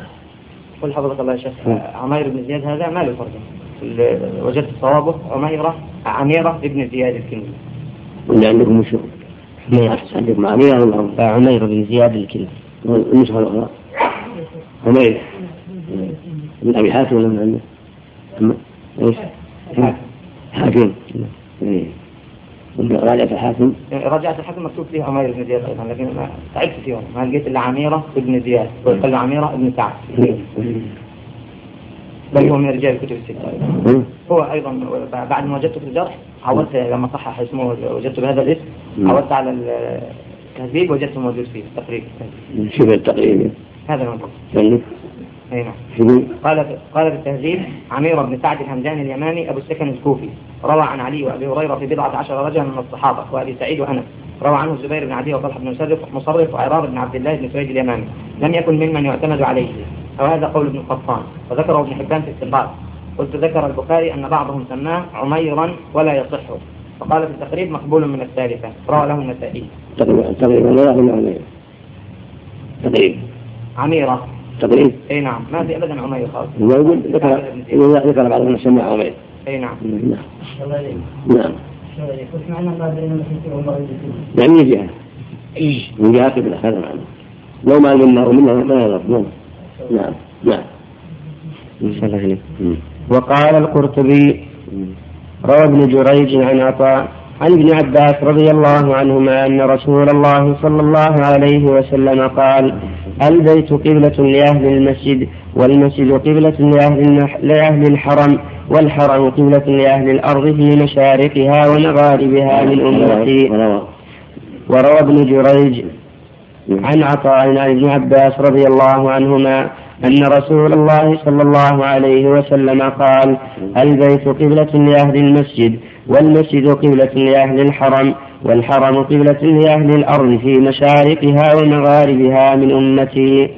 قل حفظك الله يا شيخ عمير بن زياد هذا ما له ترجمة وجدت صوابه عميرة عميرة ابن زياد الكندي. واللي عندكم وشو؟ عندكم عميرة ولا؟ عمير بن زياد الكلب النسخة الأخرى عمير. من أبي حاتم ولا من عنده؟ أما إيش؟ حاكم إيه راجعة الحاكم. رجعت الحكم مكتوب فيه عمير بن زياد أيضا لكن ما تعبت فيهم. ما لقيت إلا عميرة ابن زياد وقال له عميرة ابن سعد. بل هو من رجال الكتب الستة. هو أيضا بعد ما وجدته في الجرح عودت لما صحح اسمه وجدته بهذا الاسم. عودت على التهذيب وجدته موجود فيه تقريبا. شوف التقريب. هذا موجود شوفوا قال قال في التهذيب عمير بن سعد الهمداني اليماني أبو السكن الكوفي روى عن علي وأبي هريرة في بضعة عشر رجلا من الصحابة وأبي سعيد وأنس روى عنه الزبير بن عدي وطلحة بن مصرف مصرف وعرار بن عبد الله بن سويد اليماني لم يكن ممن يعتمد عليه وهذا قول ابن القطان وذكره ابن حبان في الثقات قلت ذكر البخاري أن بعضهم سماه عميرا ولا يصح وقال في التقريب مقبول من الثالثة روى له النسائي. تقريبا تقريبا لا يأخذ عمير تقريب عميرة. تقريب؟ اي نعم. ما في ابدا عمير خالص. يقول؟ ذكر ذكر بعض الناس سماه عمير اي نعم. نعم. الله عليك. نعم. يعني من جهة من جهة قبلة هذا معنى. لو ما منا ومنا ما يضر. نعم. نعم. نعم. إن شاء الله. وقال القرطبي روى ابن جريج عن عطاء عن ابن عباس رضي الله عنهما أن رسول الله صلى الله عليه وسلم قال البيت قبلة لأهل المسجد والمسجد قبلة لأهل, لأهل الحرم والحرم قبلة لأهل الأرض في مشارقها ومغاربها من أمتي. وروى ابن جريج عن عطاء عن ابن عباس رضي الله عنهما أن رسول الله صلى الله عليه وسلم قال البيت قبلة لأهل المسجد والمسجد قبلة لأهل الحرم والحرم قبلة لأهل الأرض في مشارقها ومغاربها من أمتي.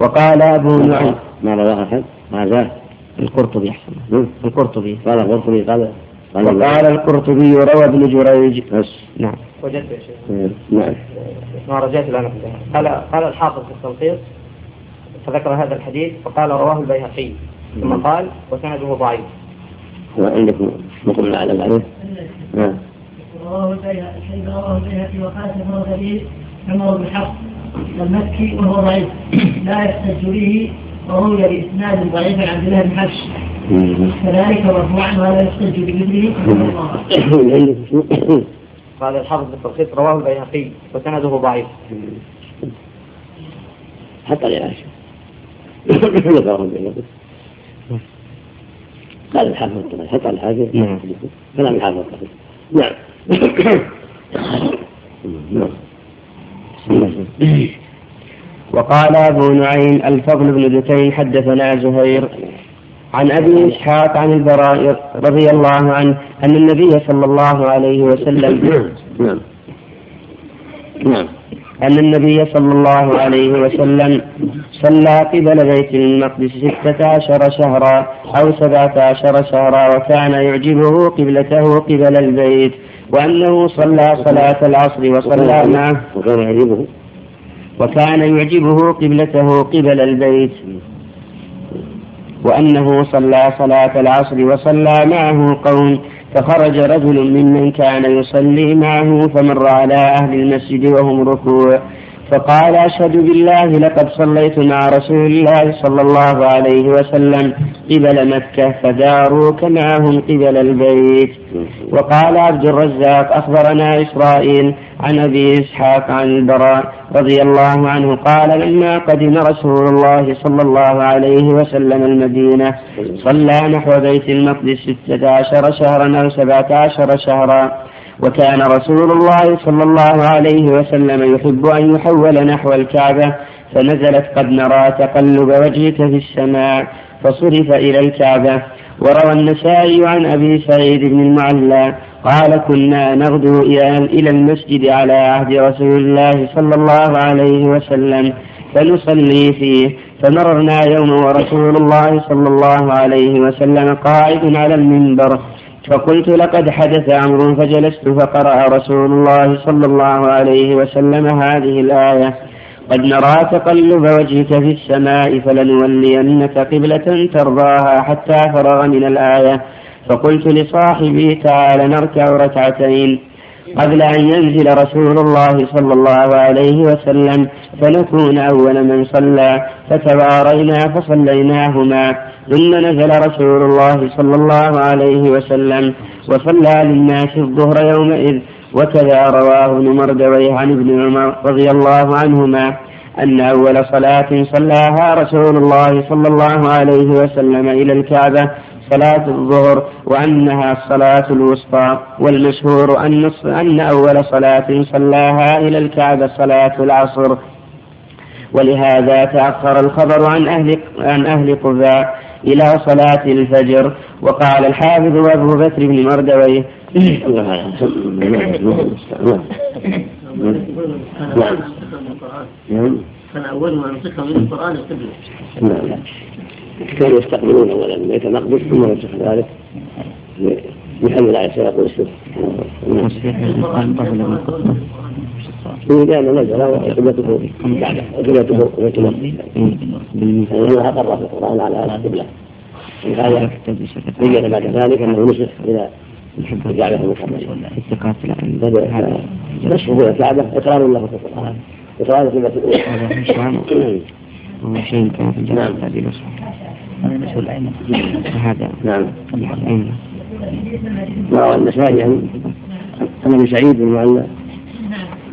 وقال أبو نعيم ما رواه أحد ما زال القرطبي أحسن مم. القرطبي. قال القرطبي قال قال وقال القرطبي روى ابن جريج. بس. نعم. وجدت يا شيخ. مم. نعم. ما رجعت الآن قال قال الحافظ في التلخيص فذكر هذا الحديث وقال رواه البيهقي. ثم قال وسنده ضعيف. وعندكم نقول نعلم عليه نعم. رواه البيهقي رواه البيهقي وخاتم غريب عمر بن حفص المكي وهو ضعيف لا يحتج به وروي باسناد ضعيف عن عبد الله بن مم. كذلك مرفوعا ولا يحتج بمثله قال الحافظ في التلخيص رواه البيهقي وسنده ضعيف. حتى البيهقي قال الحافظ الطبري حتى الحاجة نعم. كلام الحافظ نعم. نعم. وقال أبو نعيم الفضل بن دكين حدثنا زهير عن أبي إسحاق عن البراء رضي الله عنه أن النبي صلى الله عليه وسلم نعم. نعم. أن النبي صلى الله عليه وسلم صلى قبل بيت المقدس ستة عشر شهرا أو سبعة عشر شهرا وكان يعجبه قبلته قبل البيت وأنه صلى صلاة العصر وصلى معه. وكان يعجبه. وكان يعجبه قبلته قبل البيت. وأنه صلى صلاة العصر وصلى معه قوم. فخرج رجل ممن كان يصلي معه فمر على أهل المسجد وهم ركوع. فقال أشهد بالله لقد صليت مع رسول الله صلى الله عليه وسلم قبل مكة فداروك معهم قبل البيت. وقال عبد الرزاق أخبرنا إسرائيل عن أبي إسحاق عن البراء رضي الله عنه قال لما قدم رسول الله صلى الله عليه وسلم المدينة صلى نحو بيت المقدس ستة عشر شهرا أو سبعة عشر شهرا. وكان رسول الله صلى الله عليه وسلم يحب أن يحول نحو الكعبة فنزلت قد نرى تقلب وجهك في السماء فصرف إلى الكعبة. وروى النسائي عن أبي سعيد بن المعلى قال كنا نغدو إلى المسجد على عهد رسول الله صلى الله عليه وسلم فنصلي فيه فمررنا يوم ورسول الله صلى الله عليه وسلم قاعد على المنبر فقلت لقد حدث أمر فجلست فقرأ رسول الله صلى الله عليه وسلم هذه الآية. قد نرى تقلب وجهك في السماء فلنولينك قبلة ترضاها حتى فرغ من الآية. فقلت لصاحبي تعال نركع ركعتين. قبل أن ينزل رسول الله صلى الله عليه وسلم فنكون أول من صلى. فتوارينا فصليناهما. ثم نزل رسول الله صلى الله عليه وسلم وصلى للناس الظهر يومئذ وكذا رواه ابن مردويه عن ابن عمر رضي الله عنهما أن أول صلاة صلاها رسول الله صلى الله عليه وسلم إلى الكعبة صلاة الظهر وأنها الصلاة الوسطى والمشهور أن أن أول صلاة صلاها إلى الكعبة صلاة العصر. ولهذا تأخر الخبر عن أهل عن أهل قباء. إلى صلاة الفجر. وقال الحافظ أبو بكر بن مردويه نعم كان أول ما نسخ من القرآن القبلة نعم كانوا يستقبلون اولا؟ بيت المقدس ثم ينسخ ذلك. محمد عليه الصلاة والسلام. لأنه نزل وقبلته لأنه أقر في القرآن على القبلة هذا بين بعد ذلك أنه نسخ إلى الكعبة المقدسة نسخه إلى الكعبة إقرار له في القرآن إقرار في الأولى شيء كان في الجنة نعم. هذه الأسرة هذا هذا نعم ابي سعيد كنا نمر بالمسجد فنصلي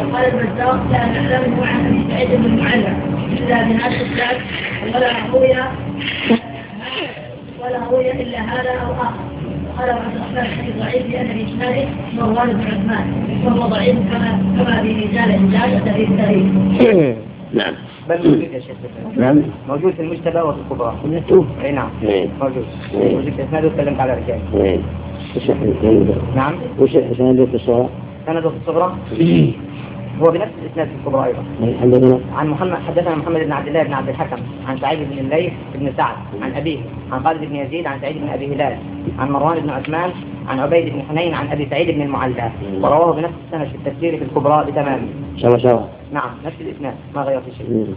وقال البزار لا نعلمه عن ابي سعيد بن المعلى الا بهذا الاسناد ولا روي ولا روي الا هذا أو اخر قال عبد الرحمن الحديث ضعيف لأن في مروان بن عثمان وهو ضعيف كما كما في رجال الرجال في التاريخ. نعم. بل موجود يا شيخ. نعم. موجود في المجتبى وفي الكبرى. سمعتوه؟ أي نعم. إيه. موجود. موجود في اسناده وتكلمت على رجال. وش نعم. وش الحديث؟ في الصورة؟ سنده في الصغرى. هو بنفس الإسناد في الكبرى أيضا. حدثنا عن محمد حدثنا محمد بن عبد الله بن عبد الحكم عن سعيد بن الليث بن سعد عن أبيه عن خالد بن يزيد عن سعيد بن أبي هلال عن مروان بن عثمان عن عبيد بن حنين عن أبي سعيد بن المعلى. ورواه بنفس السند في التفسير في الكبرى بتمامه سوا سوا نعم نفس الإسناد ما غير في شيء.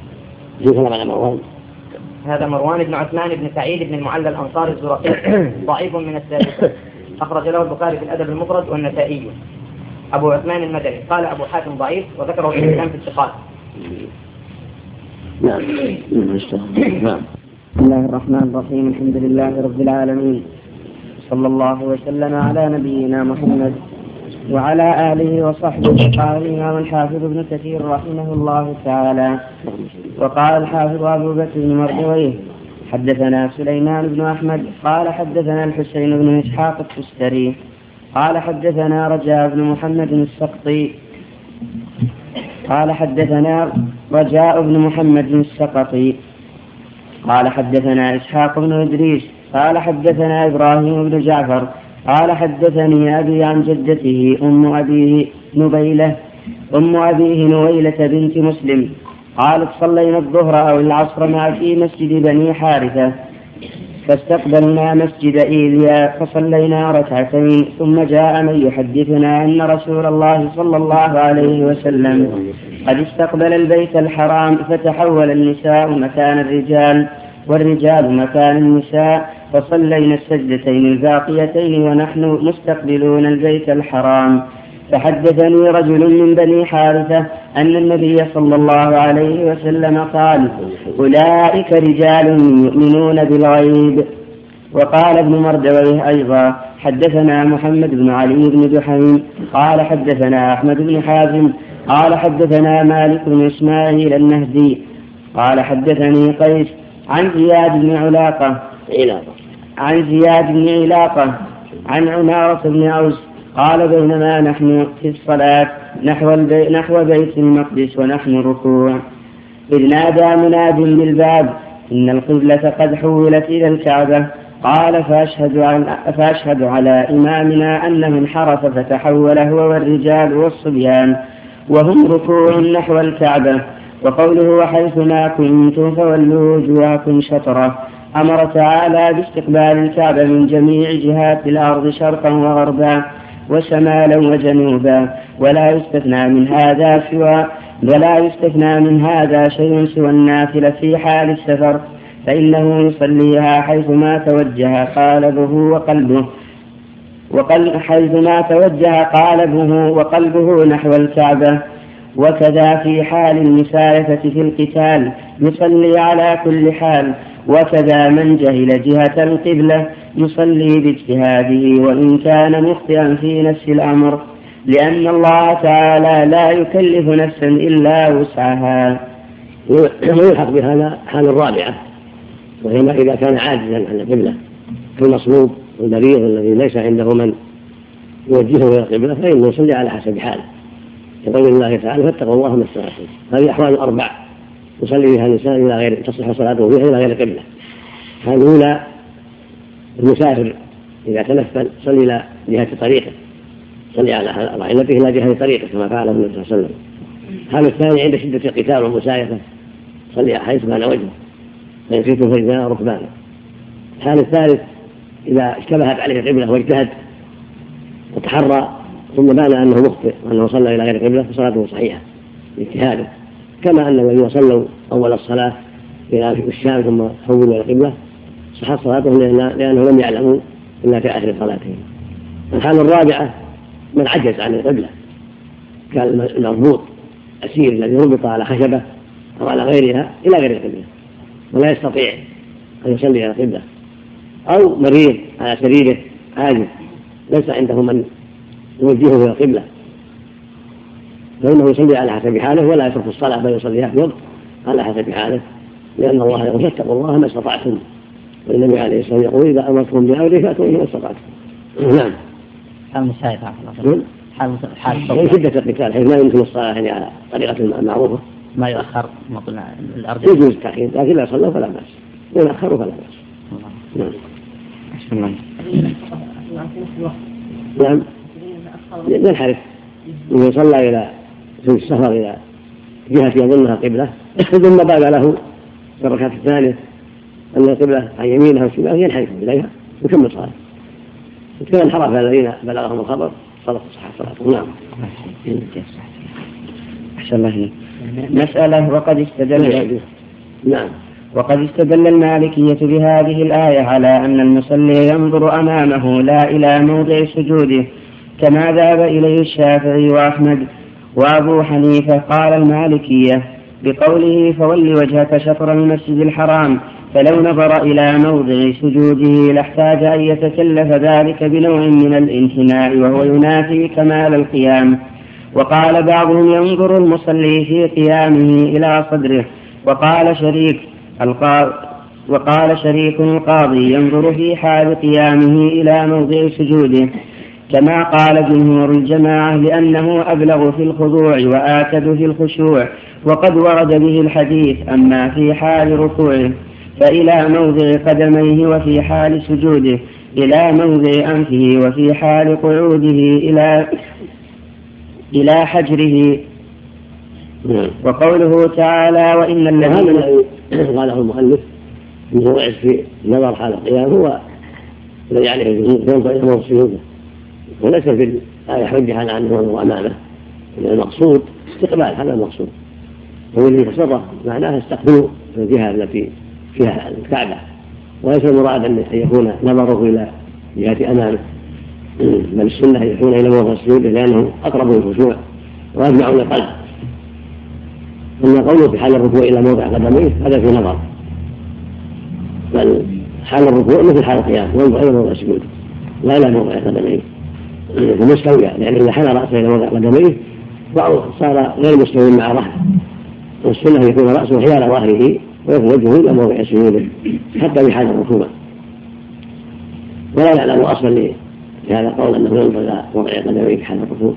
في كلام على مروان. هذا مروان بن عثمان بن سعيد بن المعلى الأنصاري الزرقي ضعيف من السادسة أخرج له البخاري في الأدب المفرد والنسائي. أبو عثمان المدني. قال أبو حاتم ضعيف وذكره ابن الإسلام في الثقات. نعم. نعم. بسم الله الرحمن الرحيم. الحمد لله رب العالمين. صلى الله وسلم على نبينا محمد وعلى آله وصحبه قال الإمام الحافظ ابن كثير رحمه الله تعالى. وقال الحافظ أبو بكر بن مردويه حدثنا سليمان بن أحمد. قال حدثنا الحسين بن إسحاق التستري. قال حدثنا رجاء بن محمد السقطي. قال حدثنا رجاء بن محمد السقطي. قال حدثنا إسحاق بن إدريس. قال حدثنا إبراهيم بن جعفر. قال حدثني أبي عن جدته أم أبيه نبيلة أم أبيه نويلة بنت مسلم. قالت صلينا الظهر أو العصر مع في مسجد بني حارثة. فاستقبلنا مسجد إيليا فصلينا ركعتين ثم جاء من يحدثنا أن رسول الله صلى الله عليه وسلم قد استقبل البيت الحرام فتحول النساء مكان الرجال والرجال مكان النساء فصلينا السجدتين الباقيتين ونحن مستقبلون البيت الحرام. فحدثني رجل من بني حارثة أن النبي صلى الله عليه وسلم قال أولئك رجال يؤمنون بالغيب. وقال ابن مردويه أيضا حدثنا محمد بن علي بن دحيم قال حدثنا أحمد بن حازم قال حدثنا مالك بن إسماعيل النهدي قال حدثني قيس عن زياد بن علاقة علاقة. عن زياد بن علاقة عن عمارة بن عوس قال بينما نحن في الصلاة نحو, البي... نحو بيت المقدس ونحن ركوع. إذ نادى مناد بالباب إن القبلة قد حولت إلى الكعبة. قال فأشهد, عن... فأشهد على إمامنا أنه انحرف فتحول هو والرجال والصبيان وهم ركوع نحو الكعبة. وقوله وحيثما كنتم فولوا وجوهكم شطرة. أمر تعالى باستقبال الكعبة من جميع جهات الأرض شرقا وغربا. وشمالا وجنوبا ولا يستثنى من هذا سوى ولا يستثنى من هذا شيء سوى النافلة في حال السفر فإنه يصليها حيثما توجه قالبه وقلبه وقل حيثما توجه قالبه وقلبه نحو الكعبة. وكذا في حال المسايفة في القتال يصلي على كل حال وكذا من جهل جهة القبلة يصلي باجتهاده وإن كان مخطئا في نفس الأمر لأن الله تعالى لا يكلف نفسا إلا وسعها. ويلحق بهذا حال الرابعة وهي ما إذا كان عاجزا عن القبلة. كالمصلوب والمريض الذي ليس عنده من يوجهه إلى القبلة فإنه يصلي على حسب حاله. كقول الله تعالى فاتقوا الله ما استطعتم. هذه أحوال أربع يصلي بها الإنسان إلى غير تصح صلاته فيها إلى غير هذه الأولى المسافر إذا تنفل صلي إلى جهة طريقه. صلي على راحلته إلى جهة طريقه كما فعل النبي صلى الله عليه وسلم. الحال الثاني عند شدة القتال والمسايفة. صلي حيث كان وجهه. فإن شئتم فرجالا ركبانا الحال الثالث إذا اشتبهت عليه القبلة واجتهد وتحرى ثم بان أنه مخطئ وأنه صلى إلى غير القبلة فصلاته صحيحة. باجتهاده كما أن الذين صلوا أول الصلاة إلى الشام ثم حولوا إلى القبلة صحت صلاتهم لأنه لم يعلموا إلا في آخر صلاتهم الحالة الرابعة من عجز عن القبلة كالمربوط أسير الذي ربط على خشبة أو على غيرها إلى غير القبلة ولا يستطيع أن يصلي إلى القبلة. أو مريض على سريره عاجز ليس عنده من يوجهه إلى القبلة. فإنه يصلي على حسب حاله ولا يترك الصلاة بل يصليها في وقت على حسب حاله. لأن الله يقول فاتقوا الله ما استطعتم. والنبي عليه الصلاة والسلام يقول إذا أمرتم بأمره فأتوا ما استطعتم. نعم. حال مسايف حال حال من شدة القتال حيث ما يمكن الصلاة يعني على طريقة المعروفة ما يؤخر ما قلنا الأرض. يجوز التأخير لكن لا صلوا فلا بأس. إن أخروا فلا بأس. نعم. نعم. ينحرف من صلى إلى في السفر إلى جهة يظنها قبلة ثم بدا له في الركعة الثانية أن القبلة عن يمينها وشمالها ينحرف إليها يكمل صلاته. كما انحرف الذين بلغهم الخبر صلاة صحة صلاتهم نعم. أحسن الله مسألة وقد استدل نعم. وقد استدل المالكية بهذه الآية على أن المصلي ينظر أمامه لا إلى موضع سجوده كما ذهب إليه الشافعي وأحمد وأبو حنيفة قال المالكية بقوله فول وجهك شطر المسجد الحرام فلو نظر إلى موضع سجوده لاحتاج أن يتكلف ذلك بنوع من الانحناء وهو ينافي كمال القيام. وقال بعضهم ينظر المصلي في قيامه إلى صدره وقال شريك وقال شريك القاضي ينظر في حال قيامه إلى موضع سجوده. كما قال جمهور الجماعة لأنه أبلغ في الخضوع وآكد في الخشوع وقد ورد به الحديث أما في حال ركوعه فإلى موضع قدميه وفي حال سجوده إلى موضع أنفه وفي حال قعوده إلى إلى حجره. نعم. وقوله تعالى وإن الذين الذي قاله المؤلف إنه وقع في نظر حال القيام هو الذي عليه الجمهور ينظر إلى موضع سجوده. وليس في الآية حجه على انه امامه المقصود استقبال هذا المقصود. هو الذي فسره معناه استقبلوا الجهة التي فيها الكعبة. وليس المراد أن يكون نظره إلى جهة امامه بل السنة يكون إلى موضع سجوده لأنه أقرب للخشوع وأجمع للقلب أما قوله في حال الركوع إلى موضع قدميه هذا في نظر. بل حال الركوع مثل حال القيام ينظر إلى موضع السجود لا إلى موضع قدميه. مستوية لأن إذا حنى رأسه إلى قدميه صار غير مستوي مع ظهره والسنة يكون رأسه حيال ظهره ويكون وجهه إلى موضع سجوده حتى في حال الركوع ولا نعلم أصلا لهذا القول أنه ينظر إلى موضع قدميه في حال الركوع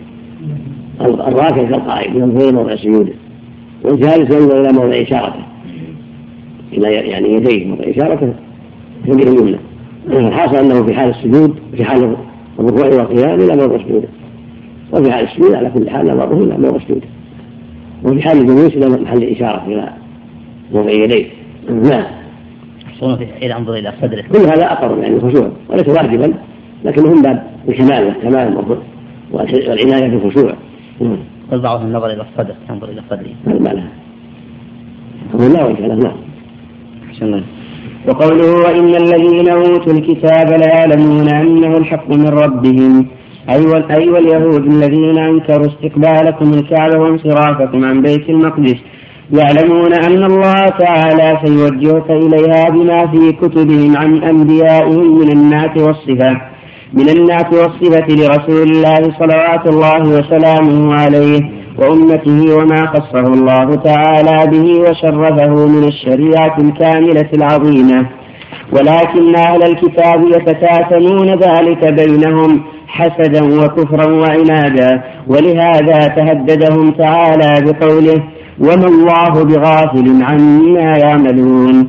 الراكع كالقائد ينظر إلى موضع سجوده والجالس ينظر إلى موضع إشارته. إلى يعني يديه موضع إشارته. يده اليمنى الحاصل أنه في حال السجود في حال الركوع والقيام إلى موضع سجوده وفي حال السجود على كل حال نظره إلى موضع سجوده وفي حال الجلوس إلى محل الإشارة إلى موضع يديه. نعم. إذا انظر إلى صدره كل هذا أقرب يعني الخشوع وليس واجبا لكنه من باب الكمال والكمال والعناية بالخشوع نعم. قل بعضهم النظر إلى الصدر ينظر إلى صدره ما لها هو لا وجه له نعم. وقوله وإن الذين أوتوا الكتاب ليعلمون أنه الحق من ربهم. أي أي واليهود الذين أنكروا استقبالكم الكعبة وانصرافكم عن بيت المقدس يعلمون أن الله تعالى سيوجهك إليها بما في كتبهم عن أنبيائهم من النعت والصفات من النعت والصفة لرسول الله صلوات الله وسلامه عليه. وأمته وما خصه الله تعالى به وشرفه من الشريعة الكاملة العظيمة. ولكن أهل الكتاب يتكاتمون ذلك بينهم حسدا وكفرا وعنادا ولهذا تهددهم تعالى بقوله وما الله بغافل عما يعملون.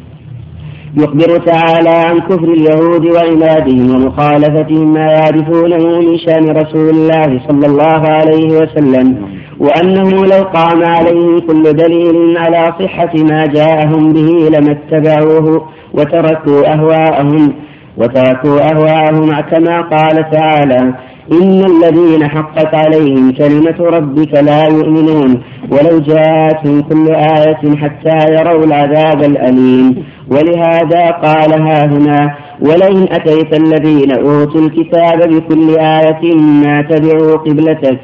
يخبر تعالى عن كفر اليهود وعنادهم ومخالفتهم ما يعرفونه من شأن رسول الله صلى الله عليه وسلم وأنه لو قام عليهم كل دليل على صحة ما جاءهم به لما اتبعوه وتركوا أهواءهم وتركوا أهواءهم كما قال تعالى إن الذين حقت عليهم كلمة ربك لا يؤمنون ولو جاءتهم كل آية حتى يروا العذاب الأليم. ولهذا قال ها هنا ولئن أتيت الذين أوتوا الكتاب بكل آية ما تبعوا قبلتك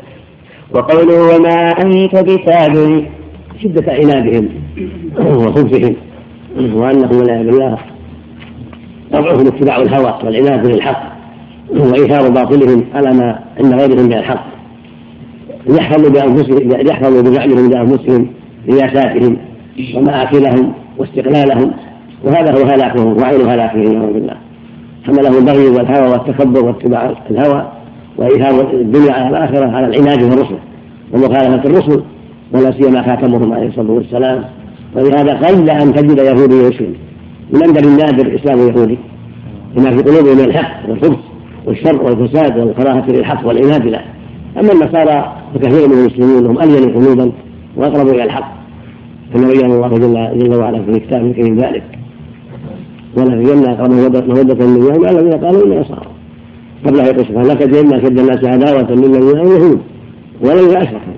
وقوله وما أنت بتابع شدة عنادهم وخبثهم وأنهم والعياذ بالله طبعهم اتباع الهوى والعناد بالحق وإيثار باطلهم على ما عند غيرهم من الحق يحفظوا بأنفسهم يحفظوا بزعمهم بأنفسهم رياساتهم ومآكلهم واستقلالهم. وهذا هو هلاكهم وعين هلاكهم نعوذ بالله حمله البغي والهوى والتكبر واتباع الهوى وإيثار الدنيا على الآخرة على العناد بالرسل ومخالفة الرسل ولا سيما خاتمهم عليه الصلاة والسلام. ولهذا قل أن تجد يهودي يسلم من أندر النادر إسلام يهودي لما في قلوبهم من الحق والخبث. والشر والفساد والكراهة للحق والعناد له أما النصارى فكثير من المسلمين هم ألين قلوبا وأقرب إلى الحق. كما بين الله جل, جل وعلا في كتابه الكريم ذلك. ولا تجدنا أقرب مودة من يوم الذين قالوا إنا نصارى. قبل أن يقول لا تجدنا أشد الناس عداوة للذين اليهود ولا إذا أشركوا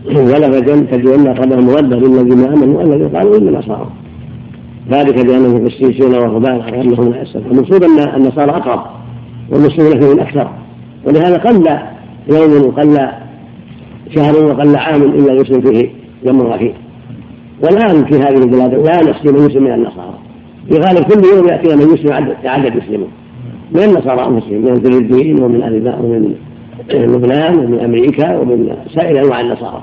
ولا تجدن أقربهم مودة للذين آمنوا الذين قالوا إنا نصارى. ذلك بأنهم قسيسون ورهبان على أنهم لا يستطيعون. المقصود أن النصارى أقرب. والمسلمون فيهم أكثر. ولهذا قل يوم وقل شهر وقل عام إلا يسلم فيه يوم فيه والآن في هذه البلاد لا نسلم من يسلم من النصارى. في غالب كل يوم يأتي من يسلم عدد عدد يسلمون من النصارى أنفسهم من الفلبين ومن ومن لبنان ومن أمريكا ومن سائر أنواع النصارى.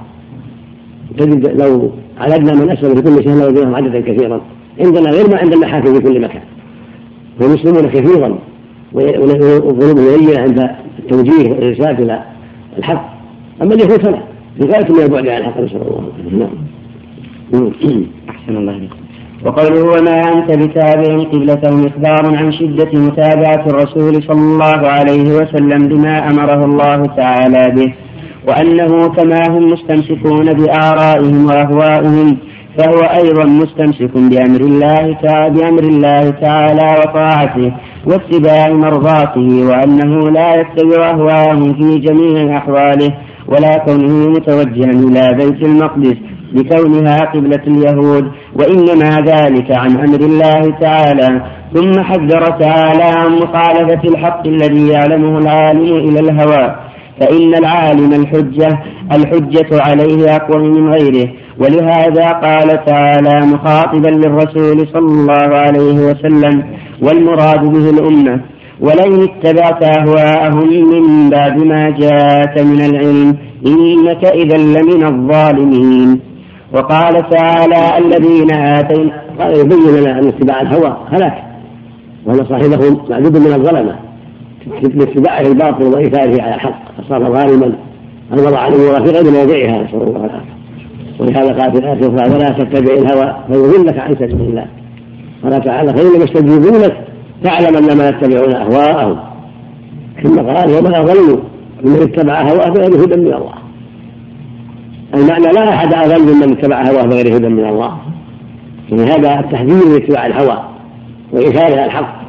تجد لو عددنا من أسلم في كل شهر لوجدناهم عددا كثيرا. عندنا غير ما عند المحاكم في كل مكان. ويسلمون كثيرا وظلمهم هي عند التوجيه والإرشاد إلى الحق. أما اللي يكون فلا. بغاية من البعد عن الحق نسأل الله نعم. أحسن الله عليكم وقوله وما أنت بتابع قبلتهم إخبار عن شدة متابعة الرسول صلى الله عليه وسلم بما أمره الله تعالى به وأنه كما هم مستمسكون بآرائهم وأهوائهم فهو أيضا مستمسك بأمر الله تعالى بأمر الله تعالى وطاعته واتباع مرضاته وأنه لا يتبع أهواءهم في جميع أحواله ولا كونه متوجها إلى بيت المقدس لكونها قبلة اليهود وإنما ذلك عن أمر الله تعالى. ثم حذر تعالى عن مخالفة الحق الذي يعلمه العالم إلى الهوى فإن العالم الحجة الحجة عليه أقوى من غيره. ولهذا قال تعالى مخاطبا للرسول صلى الله عليه وسلم والمراد به الأمة ولئن اتبعت أهواءهم من بعد ما جاءك من العلم إنك إذا لمن الظالمين. وقال تعالى الذين آتينا يبين لنا أن اتباع الهوى هلاك وأن صاحبه معدود من الظلمة لاتباعه الباطل وإيثاره على الحق فصار ظالما أن وضع الأمور في غير موضعها نسأل الله العافية. ولهذا قال في الأخرى ولا تتبع الهوى فيضلك عن سبيل الله. قال تعالى فإنهم يستجيبونك تعلم أنما يتبعون أهواءهم. ثم قال وما أضل من اتبع هواه بغير هدى من الله. المعنى لا أحد أضل ممن اتبع هواه بغير هدى من الله. يعني هذا التحذير من اتباع الهوى وإيثار الحق.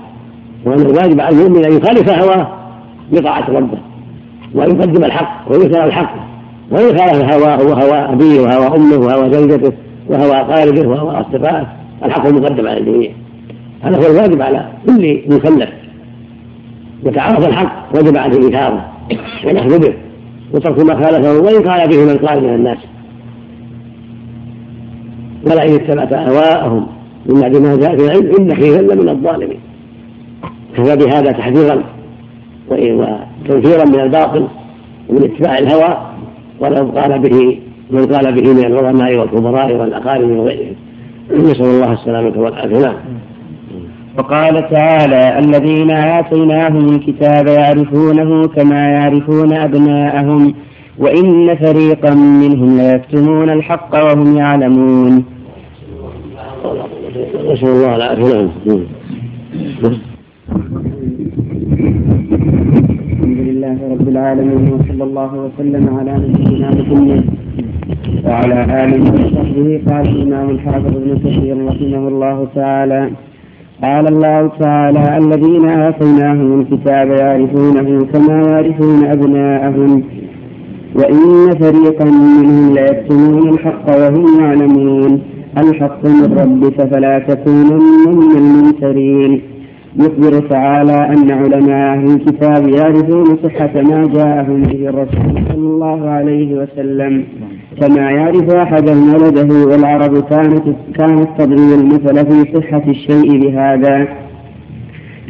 وأن الواجب على المؤمن أن يخالف هواه بطاعة ربه وأن يقدم الحق ويثر الحق. وإن خالف هواه وهوى أبيه وهوى أمه وهوى زوجته وهوى أقاربه وهوى أصدقائه الحق مقدم على الجميع. هذا هو الواجب على كل مكلف. يتعرف الحق وجب عليه إيثاره والأخذ به وترك ما خالفه وإن قال به من قال من الناس. ولئن اتبعت أهواءهم من بعد ما جاء في العلم إنك إذا من الظالمين. كفى بهذا تحذيرا وتنفيرا من الباطل ومن اتباع الهوى ولو قال به من قال به من العلماء والكبراء والأقارب وغيرهم. نسأل الله السلامة والعافية. نعم وقال تعالى الذين آتيناهم الكتاب يعرفونه كما يعرفون أبناءهم وإن فريقا منهم ليكتمون الحق وهم يعلمون. نسأل الله العافية. نعم الحمد لله رب العالمين وصلى الله وسلم على نبينا محمد وعلى آله وصحبه قال الإمام الحافظ ابن كثير رحمه الله تعالى. قال الله تعالى الذين آتيناهم الكتاب يعرفونه كما يعرفون أبناءهم. وإن فريقا منهم ليكتمون الحق وهم يعلمون. الحق من ربك فلا تكونن من الممترين. يخبر تعالى أن علماء أهل الكتاب يعرفون صحة ما جاءهم به الرسول صلى الله عليه وسلم كما يعرف أحدهم ولده والعرب كانت كانت تضرب المثل في صحة الشيء بهذا.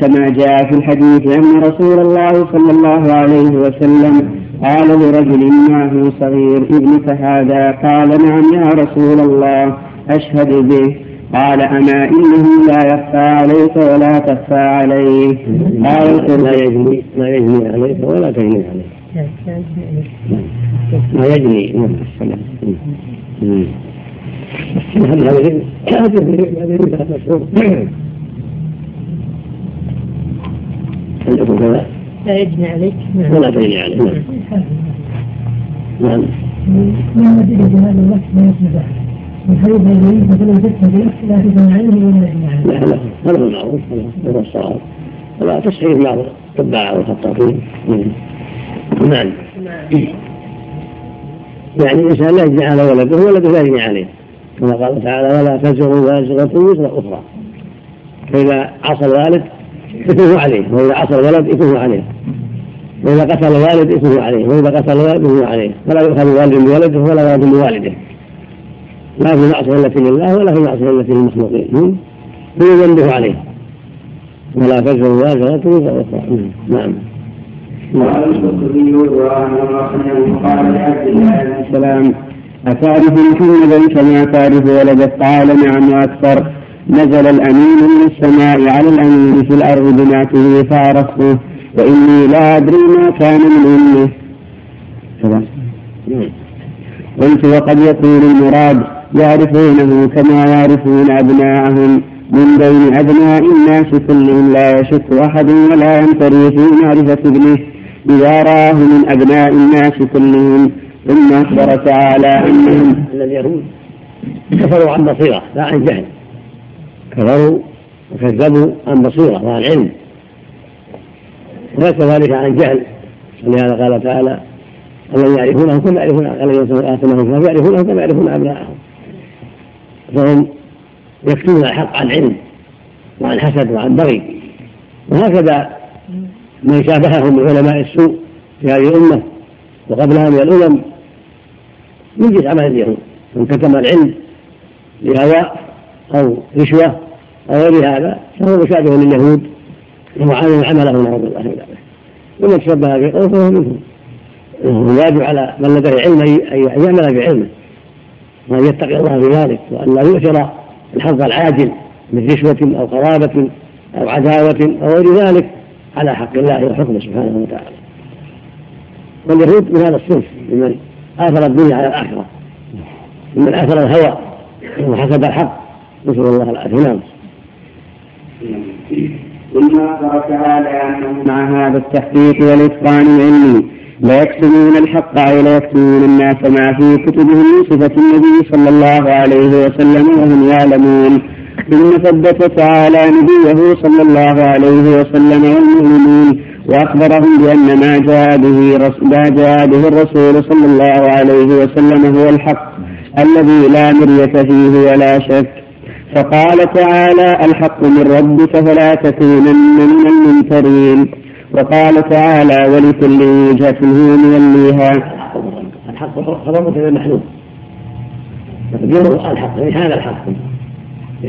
كما جاء في الحديث أن رسول الله صلى الله عليه وسلم قال لرجل معه صغير ابنك هذا؟ قال نعم يا رسول الله أشهد به. قال أما إنه لا يخفى عليك ولا تخفى عليه. قال لا يجني لا يجني عليك ولا تجني عليك. ما يجني نعم السلام. لا يجني عليك. ولا تجني عليك. نعم من وحيث يريد مثلا تتبع لا تجمع عليه ولا يجمع عليه. لا لا هذا هو المعروف هذا هو الصواب. ولا تصحيح بعض الطباع والخطاطين. نعم. يعني الإنسان لا يجني على ولده ولده لا يجني عليه. كما قال تعالى ولا تزر وازرة وزر أخرى. فإذا عصى الوالد إثمه عليه. وإذا عصى الولد إثمه عليه. وإذا قتل الوالد إثمه عليه. وإذا قتل الولد إثمه عليه. فلا يؤخذ الوالد من ولده ولا ولد من والده لا في معصية التي لله ولا في معصية التي للمخلوقين فيذنبه عليه. ولا تزر وازرة وزر أخرى نعم. وقال القرطبي قال لعبد الله بن السلام أتعرف محمدا كما تعرف ولدك قال نعم وأكثر؟ نزل الأمين من السماء على الأمين في الأرض بنعته فعرفته وإني لا أدري ما كان من أمه. قلت وقد يكون المراد يعرفونه كما يعرفون أبناءهم. من بين أبناء الناس كلهم لا يشك أحد ولا يمتري في معرفة ابنه. إذا رآه من أبناء الناس كلهم ثم أخبر تعالى أنهم الذين كفروا عن بصيرة لا عن جهل كفروا وكذبوا عن بصيرة وعن علم. وليس ذلك عن جهل ولهذا قال تعالى الذين يعرفونهم كما يعرفون الذين آتناهم يعرفونهم كما يعرفون أبناءهم. فهم يكتمون الحق عن علم وعن حسد وعن بغي وهكذا من شابههم من علماء السوء في هذه الأمة وقبلها من الأمم من جنس عمل اليهود. من كتم العلم لهواء أو رشوة أو غير هذا فهو مشابه لليهود ومعامل عمله نعوذ بالله من ذلك. ومن تشبه بقوم فهو منهم الواجب على من لديه علم أن يعمل بعلمه وأن يتقي الله في ذلك وأن لا يؤثر الحظ العاجل من رشوة أو قرابة أو عداوة أو غير ذلك على حق الله وحكمه سبحانه وتعالى. واليهود من هذا الصنف ممن آثر الدنيا على الآخرة ممن آثر الهوى وحسب الحق. نسأل الله العافية. نعم. ثم تعالى أنه مع هذا التحقيق والإتقان العلمي. ليكتمون الحق أو ليكتمون الناس ما في كتبهم من صفة النبي صلى الله عليه وسلم وهم يعلمون. ثم ثبت تعالى نبيه صلى الله عليه وسلم والمؤمنين وأخبرهم بأن ما جاء به ما جاء به الرسول صلى الله عليه وسلم هو الحق الذي لا مرية فيه ولا شك. فقال تعالى الحق من ربك فلا تكونن من الممترين. وقال تعالى ولكل وجهة هو موليها. الحق خبر مثل المحلول. تقديره الحق ليس هذا الحق.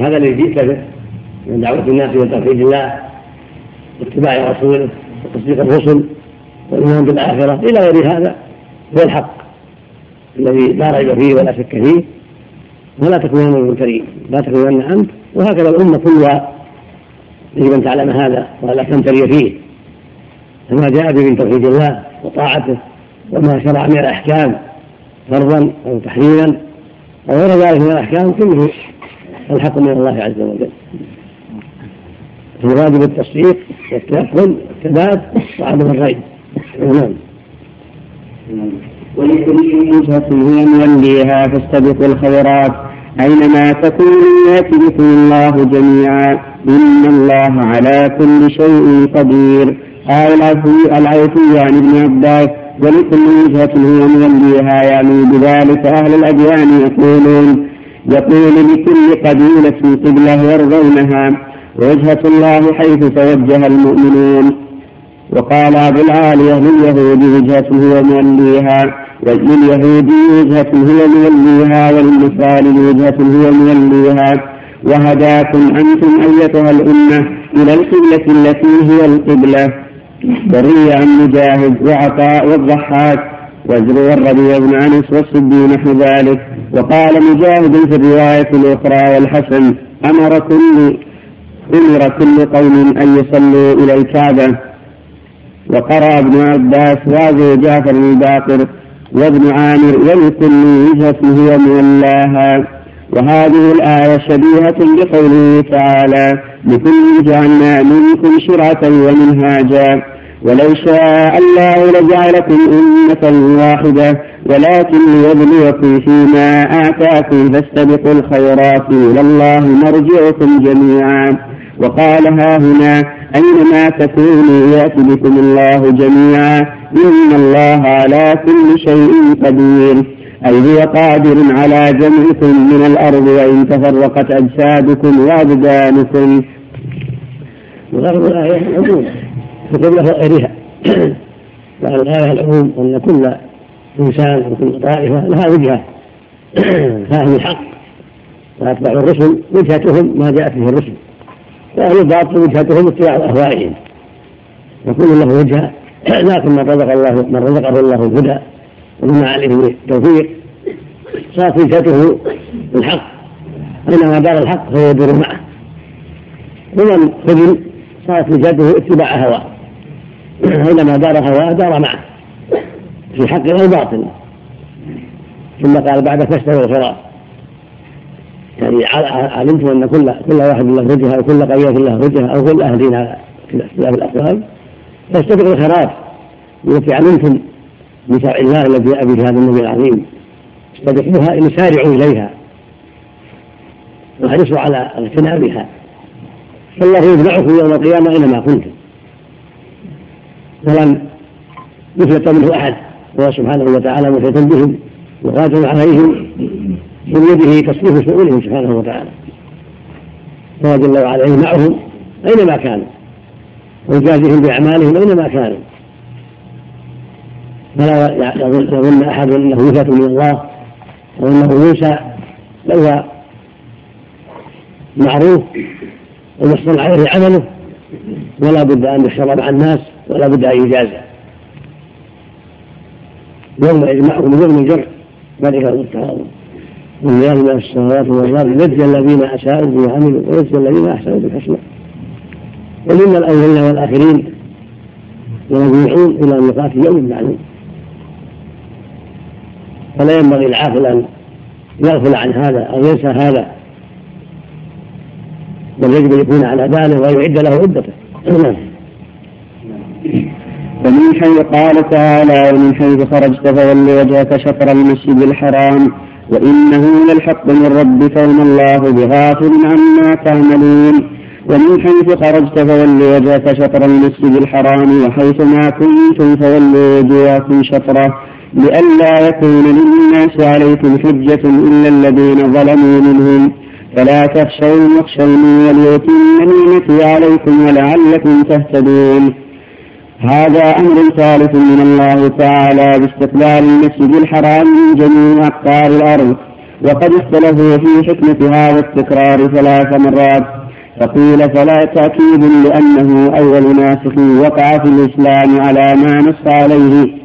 هذا الذي جئت به من دعوة الناس إلى توحيد الله واتباع رسوله وتصديق الرسل والإيمان بالآخرة. إلى غير هذا هو الحق الذي لا ريب فيه ولا شك فيه. ولا تكونن من المنكرين لا تكونن أنت. وهكذا الأمة كلها يجب أن تعلم هذا ولا تمتري فيه. فما جاء به من توحيد الله وطاعته وما شرع من الأحكام فرضا أو تحريما أو غير ذلك من الأحكام كله الحق من الله عز وجل. المراد بالتصديق والتيقن والثبات وعدم الريب نعم. ولكل وجهة هي موليها فاستبقوا الخيرات. أينما تكونوا يأتي بكم الله جميعا. إن الله على كل شيء قدير. قال العوفي عن ابن عباس ولكل وجهة هي موليها يعني بذلك أهل الأديان يقولون يقول لكل قبيلة قبلة يرضونها وجهة الله حيث توجه المؤمنون. وقال أبو العالية لليهود وجهة هو موليها ولليهود وجهة هو موليها وللنصارى وجهة هو موليها وهداكم أنتم أيتها الأمة إلى القبلة التي هي القبلة. بري عن مجاهد وعطاء والضحاك وزر الربيع بن أنس والصدي نحو ذلك. وقال مجاهد في الرواية الأخرى والحسن أمر كل أمر كل قوم أن يصلوا إلى الكعبة. وقرأ ابن عباس وابو جعفر الباقر وابن عامر ولكل وجهة هو مولاها وهذه الآية شبيهة بقوله تعالى لكل جعلنا منكم شرعة ومنهاجا. ولو شاء الله لجعلكم أمة واحدة ولكن ليبلوكم فيما آتاكم فاستبقوا الخيرات. إلى الله مرجعكم جميعا. وقال ها هنا أينما تكونوا يأتي بكم الله جميعا إن الله على كل شيء قدير. أي هو قادر على جمعكم من الأرض وإن تفرقت أجسادكم وأبدانكم وغرض الآية العموم وقبلة غيرها الآية العموم أن كل إنسان وكل طائفة لها وجهة. فهم الحق. وأتباع الرسل وجهتهم ما جاءت به الرسل. وأهل الباطل وجهتهم اتباع أهوائهم. وكل له وجهة. لكن من رزق الله من رزقه الله الهدى ومن عليه التوفيق. صارت وجهته الحق أينما دار الحق فهو يدور معه. ومن خذل صارت وجهته اتباع هواه أينما دار هواه دار معه. في حق أو باطل. ثم قال بعد فاشتروا الخراف يعني علمتم أن كل كل واحد له وجهه أو كل قرية له وجهه أو كل اهلين على اختلاف الاقوال فاستبقوا الخيرات التي علمتم من شرع الله الذي جاء به هذا النبي العظيم. استبقوها إن سارعوا إليها. واحرصوا على اغتنامها فالله يتبعكم يوم القيامة اينما كنتم فلن يفلت منه أحد. هو سبحانه وتعالى مفلتا بهم وقادر عليهم من يده تصريف شؤونهم سبحانه وتعالى. فهو جل وعلا معهم أينما كانوا. ويجازيهم بأعمالهم أينما كانوا. فلا يظن أحد أنه يفات من الله أو أنه ينسى بل هو معروف ومحصل عليه عمله ولا بد أن يحشر مع الناس ولا بد أن يجازى. يوم يجمعهم يوم الجمع ذلك هو التعاون ولله في السماوات والارض يجزي الذين أساءوا بما عملوا ويجزي الذين أحسنوا بالحسنى. ومن الأولين والآخرين يرجعون إلى ميقات يوم معلوم. فلا ينبغي العاقل ان يغفل عن هذا أو ينسى هذا. بل يجب أن يكون على باله ويعد له عدته. ومن حيث قال تعالى ومن حيث خرجت فول وجهك شطر المسجد الحرام وإنه للحق من ربك وما الله بغافل عما تعملون. ومن حيث خرجت فول وجهك شطر المسجد الحرام وحيث ما كنتم فولوا وجوهكم شطرة. لئلا يكون للناس عليكم حجة إلا الذين ظلموا منهم. فلا تخشوا واخشوني وليتم نعمتي عليكم ولعلكم تهتدون. هذا أمر ثالث من الله تعالى باستقبال المسجد الحرام من جميع أقطار الأرض. وقد اختلفوا في حكمة هذا التكرار ثلاث مرات. فقيل فلا تأكيد لأنه أول ناسخ وقع في الإسلام على ما نص عليه.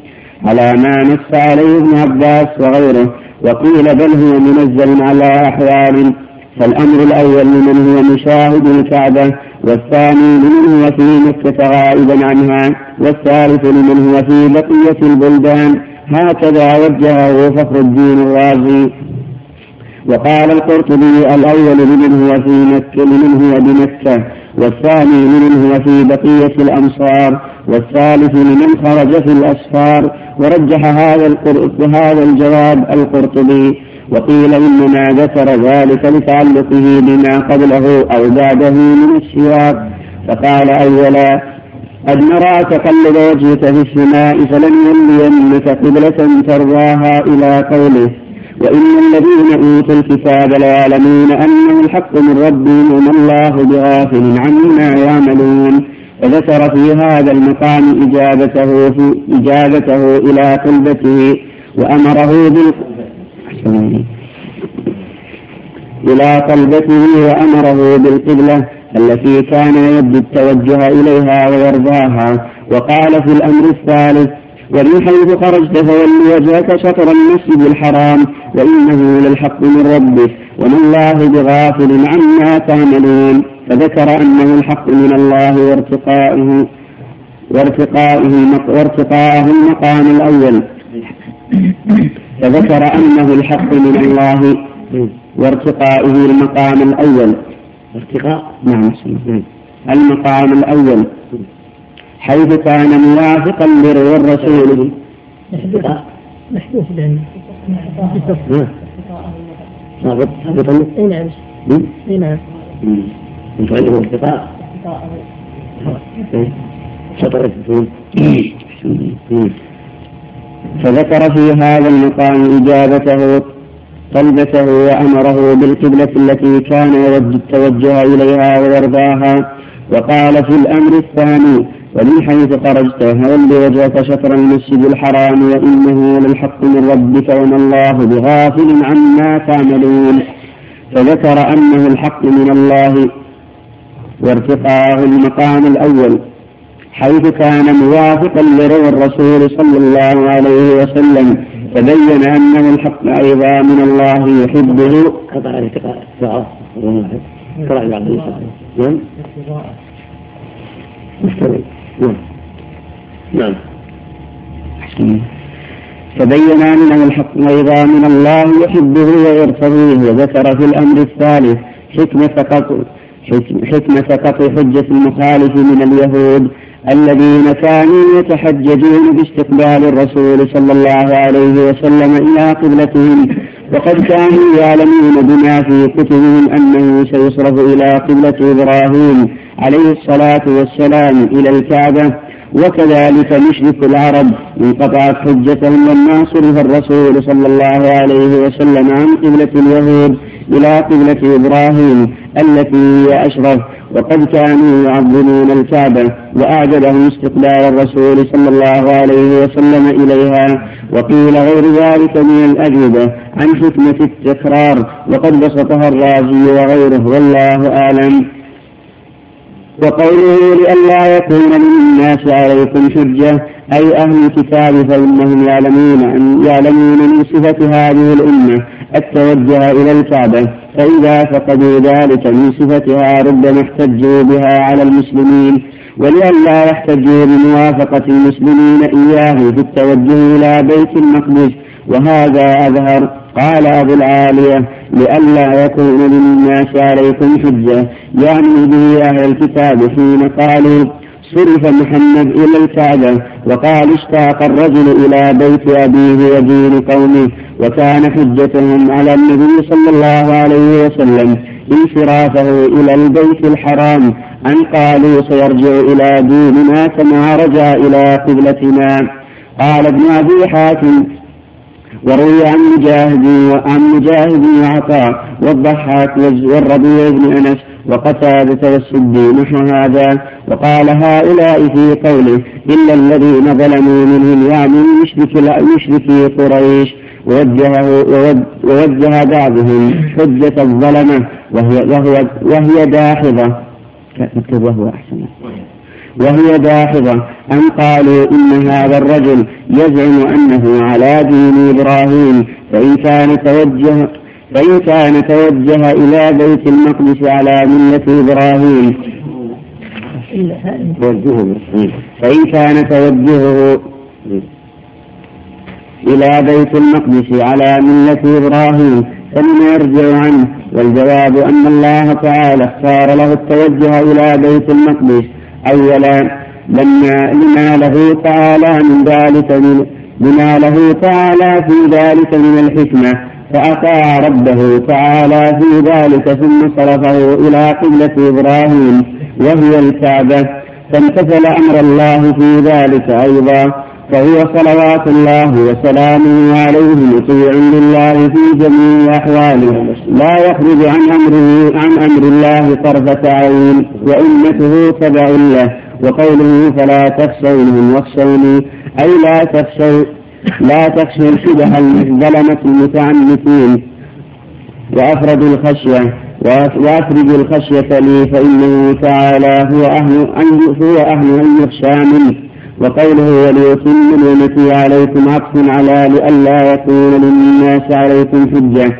على ما نص عليه ابن عباس وغيره. وقيل بل هو منزل على أحوال. فالأمر الأول لمن هو مشاهد الكعبة والثاني لمن هو في مكة غائبا عنها والثالث لمن هو في بقية البلدان. هكذا وجهه فخر الدين الرازي. وقال القرطبي الأول لمن هو في مكة لمن هو بمكة والثاني لمن هو في بقية الأمصار. والثالث لمن خرج في الأسفار ورجح هذا هذا الجواب القرطبي. وقيل إنما ذكر ذلك لتعلقه بما قبله أو بعده من السياق فقال أولا قد نرى تقلب وجهك في السماء فلنولينك قبلة ترضاها إلى قوله وإن الذين أوتوا الكتاب ليعلمون أنه الحق من ربهم وما الله بغافل عما يعملون. فذكر في هذا المقام إجابته في إجابته إلى قلبته وأمره بال إلى قلبته وأمره بالقبلة التي كان يود التوجه إليها ويرضاها. وقال في الأمر الثالث ومن حيث خرجت فول وجهك شطر المسجد الحرام وإنه للحق من ربك وما الله بغافل عما تعملون. فذكر أنه الحق من الله وارتقائه وارتقائه وارتقاءه المقام الأول. فذكر أنه الحق من الله وارتقائه المقام الأول. ارتقاء؟ نعم. المقام الأول. حيث كان موافقا للرسول. محذوف أي نعم. أي نعم. انت ارتقاء شطر فذكر في هذا المقام إجابته طلبته وأمره بالقبلة التي كان يود التوجه إليها ويرضاها وقال في الأمر الثاني ومن حيث خرجت فول وجهك شطر المسجد الحرام؟ وإنه للحق من ربك وما الله بغافل عما تعملون. فذكر أنه الحق من الله وارتقاه المقام الأول حيث كان موافقا لروى الرسول صلى الله عليه وسلم تبين أنه الحق أيضا من الله يحبه. قطع الارتقاء بعض نعم. مستمر نعم. نعم. تبين أنه الحق أيضا من الله يحبه ويرتضيه وذكر في الأمر الثالث حكمة قطع حكمة قطع حجة المخالف من اليهود الذين كانوا يتحججون باستقبال الرسول صلى الله عليه وسلم إلى قبلتهم. وقد كانوا يعلمون بما في كتبهم أنه سيصرف إلى قبلة إبراهيم عليه الصلاة والسلام إلى الكعبة. وكذلك مشرك العرب انقطعت حجتهم لما صرف الرسول صلى الله عليه وسلم عن قبلة اليهود إلى قبلة إبراهيم التي هي أشرف. وقد كانوا يعظمون الكعبة وأعجبهم استقبال الرسول صلى الله عليه وسلم إليها. وقيل غير ذلك من الأجوبة عن حكمة التكرار. وقد بسطها الرازي وغيره والله أعلم. وقوله لئلا يكون للناس عليكم حجة أي أهل الكتاب فإنهم يعلمون أن يعلمون من صفة هذه الأمة التوجه إلى الكعبة. فإذا فقدوا ذلك من صفتها ربما احتجوا بها على المسلمين. ولئلا يحتجوا بموافقة المسلمين إياه في التوجه إلى بيت المقدس وهذا أظهر قال أبو العالية لئلا يكون للناس عليكم حجة. يعني به أهل الكتاب حين قالوا صرف محمد إلى الكعبة وقال اشتاق الرجل إلى بيت أبيه ودين قومه وكان حجتهم على النبي صلى الله عليه وسلم انصرافه إلى البيت الحرام. أن قالوا سيرجع إلى ديننا كما رجع إلى قبلتنا. قال ابن أبي حاتم وروي عن مجاهد وعن مجاهد وعطاء والضحاك والربيع بن أنس وقتادة والسدي نحو هذا وقال هؤلاء في قوله إلا الذين ظلموا منهم يعني مشرك مشركي قريش. ووجهه ووجه بعضهم حجة الظلمة وهي وهي داحضة نكتب وهو أحسن. وهي داحضة أن قالوا إن هذا الرجل يزعم أنه على دين إبراهيم. فإن كان توجه فإن كان توجه إلى بيت المقدس على ملة إبراهيم. فإن كان توجهه إلى بيت المقدس على ملة إبراهيم فلم يرجع عنه. والجواب أن الله تعالى اختار له التوجه إلى بيت المقدس. أولا لما لما له تعالى من ذلك من لما له تعالى في ذلك من الحكمة فأطاع ربه تعالى في ذلك ثم صرفه إلى قبلة إبراهيم وهي الكعبة فامتثل أمر الله في ذلك أيضا. فهو صلوات الله وسلامه عليه مطيع لله في جميع أحواله. لا يخرج عن أمره عن أمر الله طرفة عين وأمته تبع له وقوله فلا تخشونهم واخشوني أي لا تخشوا لا تخشوا شبه الظلمة المتعنتين. وأفردوا الخشية وأفردوا الخشية لي فإنه تعالى هو أهل أن هو أهل أن يخشى منه. وقوله وليتم نعمتي عليكم عطف على لئلا يكون للناس عليكم حجة.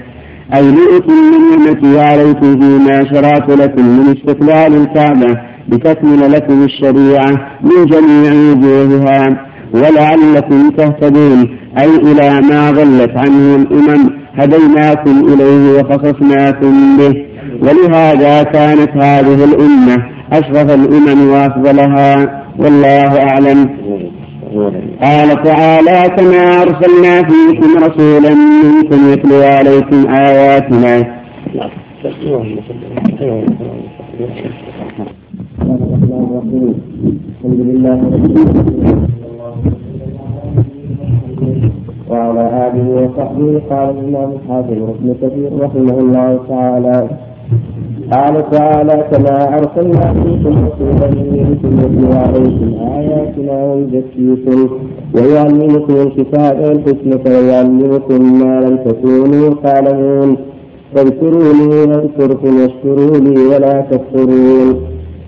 أي لأتم نعمتي عليكم فيما شرعت لكم من استقلال الكعبة لتكمل لكم الشريعة من جميع وجوهها. ولعلكم تهتدون. أي إلى ما ضلت عنه الأمم هديناكم إليه وخصصناكم به. ولهذا كانت هذه الأمة أشرف الأمم وأفضلها. والله أعلم. قال تعالى كما أرسلنا فيكم رسولا منكم يتلو عليكم آياتنا. وعلى آله وصحبه قال الإمام الحافظ ابن كثير رحمه الله تعالى. قال تعالى كما أرسلنا فيكم رسولا منكم يتلو عليكم آياتنا ويزكيكم ويعلمكم الكتاب والحكمة ويعلمكم ما لم تكونوا تعلمون. فاذكروني أذكركم واشكروا لي ولا تكفرون.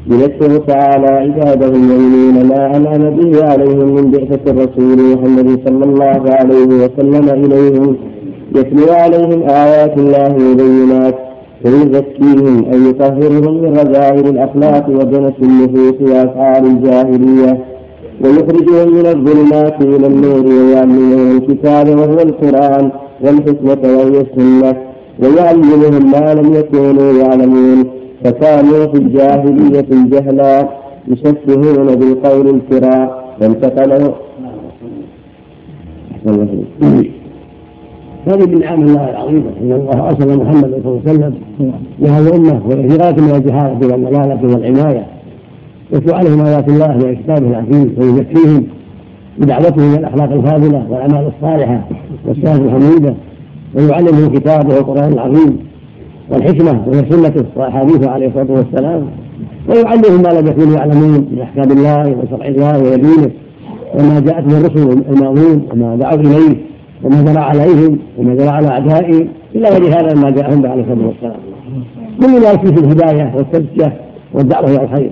يذكر تعالى عباده المؤمنين ما أنعم به عليهم من بعثة الرسول محمد صلى الله عليه وسلم إليهم. يتلو عليهم آيات الله مبينات فيزكيهم أي يطهرهم من رذائل الأخلاق ودنس النفوس وأفعال الجاهلية ويخرجهم من الظلمات إلى النور ويعلمهم الكتاب وهو القرآن والحكمة وهي السنة ويعلمهم ما لم يكونوا يعلمون. فكانوا في الجاهلية الجهلا يشبهون بالقول الكراء فانتقلوا. هذه من نعم الله العظيمة أن الله أرسل محمد صلى الله عليه وسلم لهذه الأمة والغاية من الجهاد والضلالة والعناية يتلو عليهم آيات الله وكتابه العزيز ويزكيهم بدعوته إلى الأخلاق الفاضلة والأعمال الصالحة والصلاة الحميدة ويعلمهم كتابه والقرآن العظيم والحكمة وهي سنته وأحاديثه عليه الصلاة والسلام ويعلمهم ما لم يكونوا يعلمون من أحكام الله وشرع الله ودينه وما جاءت من الرسل الماضين وما دعوا إليه. وما جرى عليهم وما جرى على أعدائهم إلا غير هذا ما جاءهم به عليه الصلاة والسلام. كل ذلك في الهداية والتزكية والدعوة إلى الخير.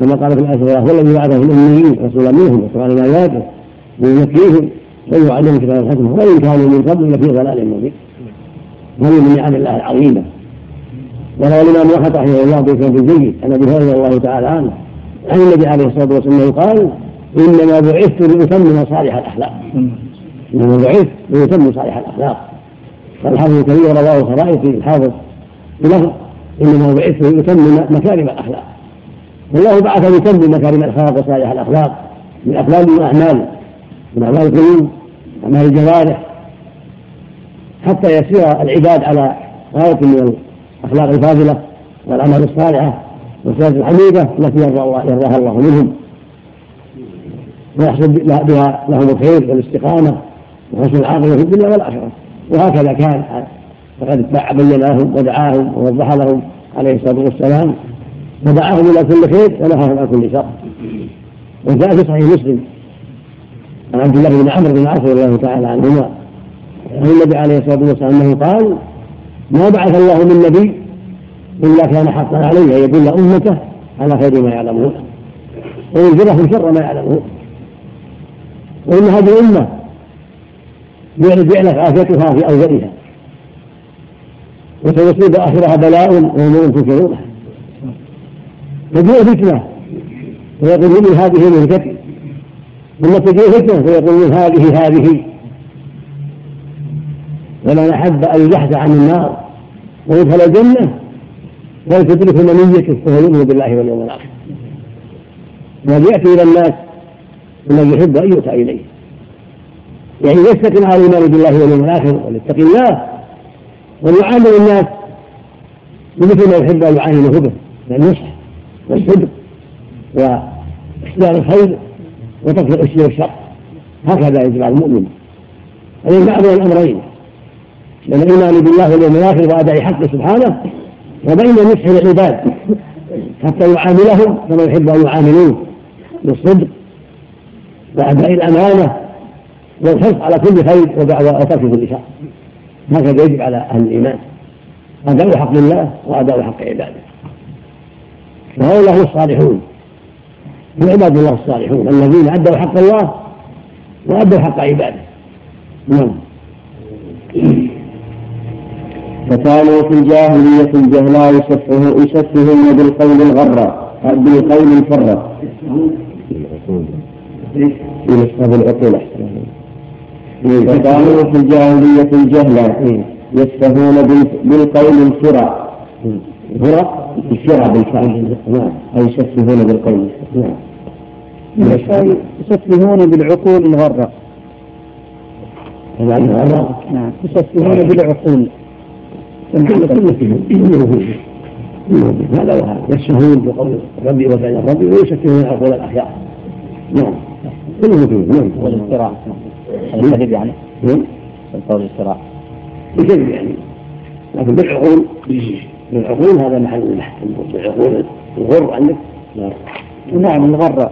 كما قال في الآية الأخرى هو الذي بعثه في الأميين رسولا منهم يتلو عليهم آياته ويزكيهم ويعلمهم كتاب الحكمة وإن كانوا من قبل لفي ضلال مبين. هذه من نعم الله العظيمة. وروى الإمام أحمد رحمه الله بإسناد جيد عن أبي هريرة الله تعالى عنه عن النبي عليه الصلاة والسلام قال إنما بعثت لأتمم صالح الأخلاق. إنما بعثت لأتمم صالح الأخلاق. قال الحافظ الكريم رواه خرائطي الحافظ بلفظ إنما بعثت لأتمم مكارم الأخلاق. والله بعث ليتمم مكارم الأخلاق وصالح الأخلاق من أقوال وأعمال من أعمال القلوب أعمال الجوارح. حتى يسير العباد على غاية من الأخلاق الفاضلة والأعمال الصالحة والصلاة الحميدة التي يرضاها الله منهم. ويحصل بها لهم الخير والاستقامة. وحسن العاقبة في الدنيا والآخرة. وهكذا كان. فقد بين لهم ودعاهم ووضح لهم عليه الصلاة والسلام. فدعاهم إلى كل خير ونهاهم عن كل شر. وجاء في صحيح مسلم عن عبد الله بن عمرو بن عاص رضي الله تعالى عنهما. عن النبي عليه الصلاة والسلام أنه قال ما بعث الله من نبي إلا كان حقا عليه أن يدل أمته على خير ما يعلمون. وينذرهم شر ما يعلمون. وإن هذه الأمة جعلت عافيتها في اولها وسيصيب آخرها بلاء وأمور تنكرونها تجيء فتنة فيقول هذه مهلكتي ثم تجيء فتنة فيقول هذه هذه. ولمن أحب أن يزحزح عن النار. ويدخل الجنة فلتدرك منيته وهو يؤمن بالله واليوم الآخر. الذي يأتي إلى الناس الذي يحب أن يؤتى إليه. يعني يستقم على الإيمان بالله واليوم الآخر وليتقي الله. ويعامل الناس بمثل ما يحب أن يعامله به من النصح والصدق وإحسان الخير وترك العسر والشر. هكذا يجب على المؤمن أن يجمع بين الأمرين بين الإيمان بالله واليوم الآخر وأداء حقه سبحانه وبين نصح العباد حتى يعاملهم كما يحب أن يعاملوه بالصدق وأداء الأمانة والحرص على كل خير وترك كل شر. هكذا يجب على أهل الإيمان. أداء حق الله وأداء حق عباده. وهؤلاء هم الصالحون. هم عباد الله الصالحون الذين أدوا حق الله وأدوا حق عباده. نعم. فكانوا في الجاهلية الجهلاء يسفهون بالقول الغراء. بالقول الفراء. أبو العقول فكانوا في الجاهلية الجهلاء يسفهون بالقول الفراء الفراء الفراء بالفعل. نعم. أي يسفهون بالقول. نعم. يسفهون بالعقول الغراء نعم. يسفهون بالعقول. هذا وهذا يشهون بقول ربي وبين ربي ويشكرون عقول الاخيار نعم. كله نعم. الكذب يعني؟ نعم القول الافتراء الكذب يعني. لكن بالعقول بالعقول هذا محل البحث. بالعقول الغر عندك نعم الغر.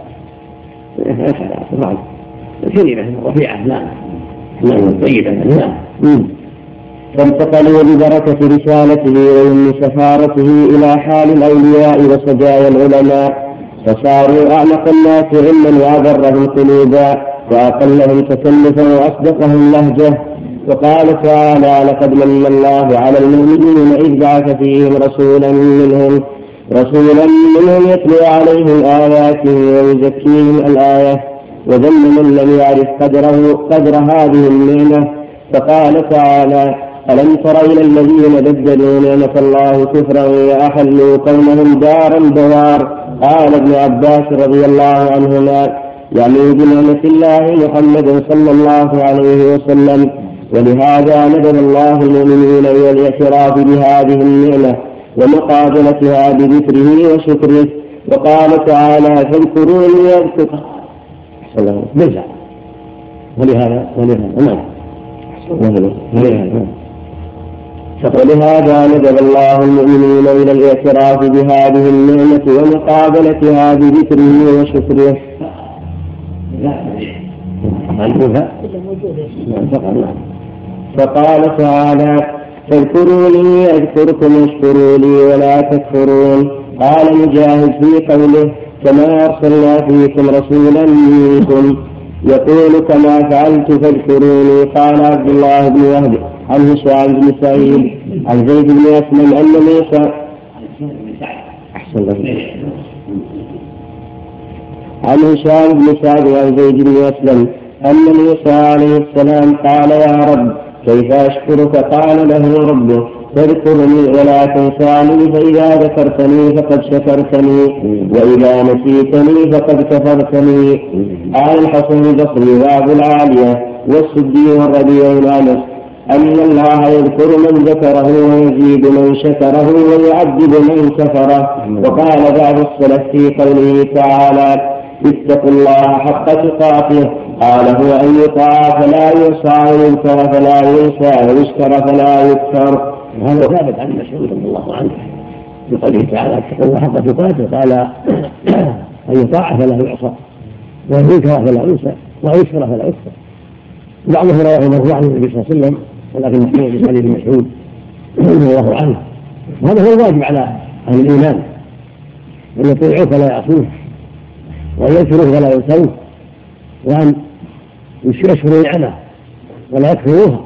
نعم. الكلمة رفيعة نعم نعم طيبة نعم فانتقلوا ببركة رسالته ويمن سفارته إلى حال الأولياء وسجايا العلماء فصاروا أعمق الناس علما وأبرهم قلوبا. وأقلهم تكلفا وأصدقهم لهجة وقال تعالى لقد من الله على المؤمنين إذ بعث فيهم رسولا منهم رسولا منهم يتلو عليهم آياته ويزكيهم الآية وذم من لم يعرف قدره قدر هذه النعمة فقال تعالى ألم تر إلى الذين بدلوا نعمة الله كفرا وأحلوا قومهم دار البوار قال ابن عباس رضي الله عنهما يعني بنعمة الله محمد صلى الله عليه وسلم ولهذا ندب الله المؤمنين إلى الاعتراف بهذه النعمة ومقابلتها بذكره وشكره وقال تعالى فاذكروني أذكركم بالفعل ولهذا ولهذا نعم. ولهذا. ولهذا ندب الله المؤمنين إلى الاعتراف بهذه النعمة ومقابلتها بذكره وشكره. فقال تعالى فاذكروني أذكركم واشكروا لي ولا تكفرون. قال مجاهد في قوله كما أرسلنا فيكم رسولا منكم يقول كما فعلت فاذكروني. قال عبد الله بن وهب عن هشام بن سعيد عن زيد بن أسلم أن موسى الله عن هشام بن سعد عن زيد بن أسلم أن موسى عليه السلام قال يا رب كيف أشكرك؟ قال له ربه تذكرني ولا تنساني فإذا ذكرتني فقد شكرتني وإذا نسيتني فقد كفرتني. قال الحسن البصري وأبو العالية والسدي والربيع أنس أن الله يذكر من ذكره ويزيد من شكره ويعذب من كفره. وقال بعض السلف في قوله تعالى اتقوا الله حق تقاته. قال هو أن يطاع فلا يعصى ويذكر فلا ينسى ويشكر فلا يكفر. وهذا ثابت عن مسعود رضي الله عنه في قوله تعالى اتقوا الله حق تقاته. قال أن يطاع فلا يعصى وأن ينكر فلا ينسى وأن يشكر فلا يكفر. بعضهم رواه مرفوعا عن النبي صلى الله عليه وسلم ولكن محمود بن حديث مسعود رضي الله عنه. وهذا هو الواجب على أهل الإيمان أن يطيعوه فلا يعصوه. وان يذكروه فلا ينسوه وان يشكروا نعمه ولا يكفروها.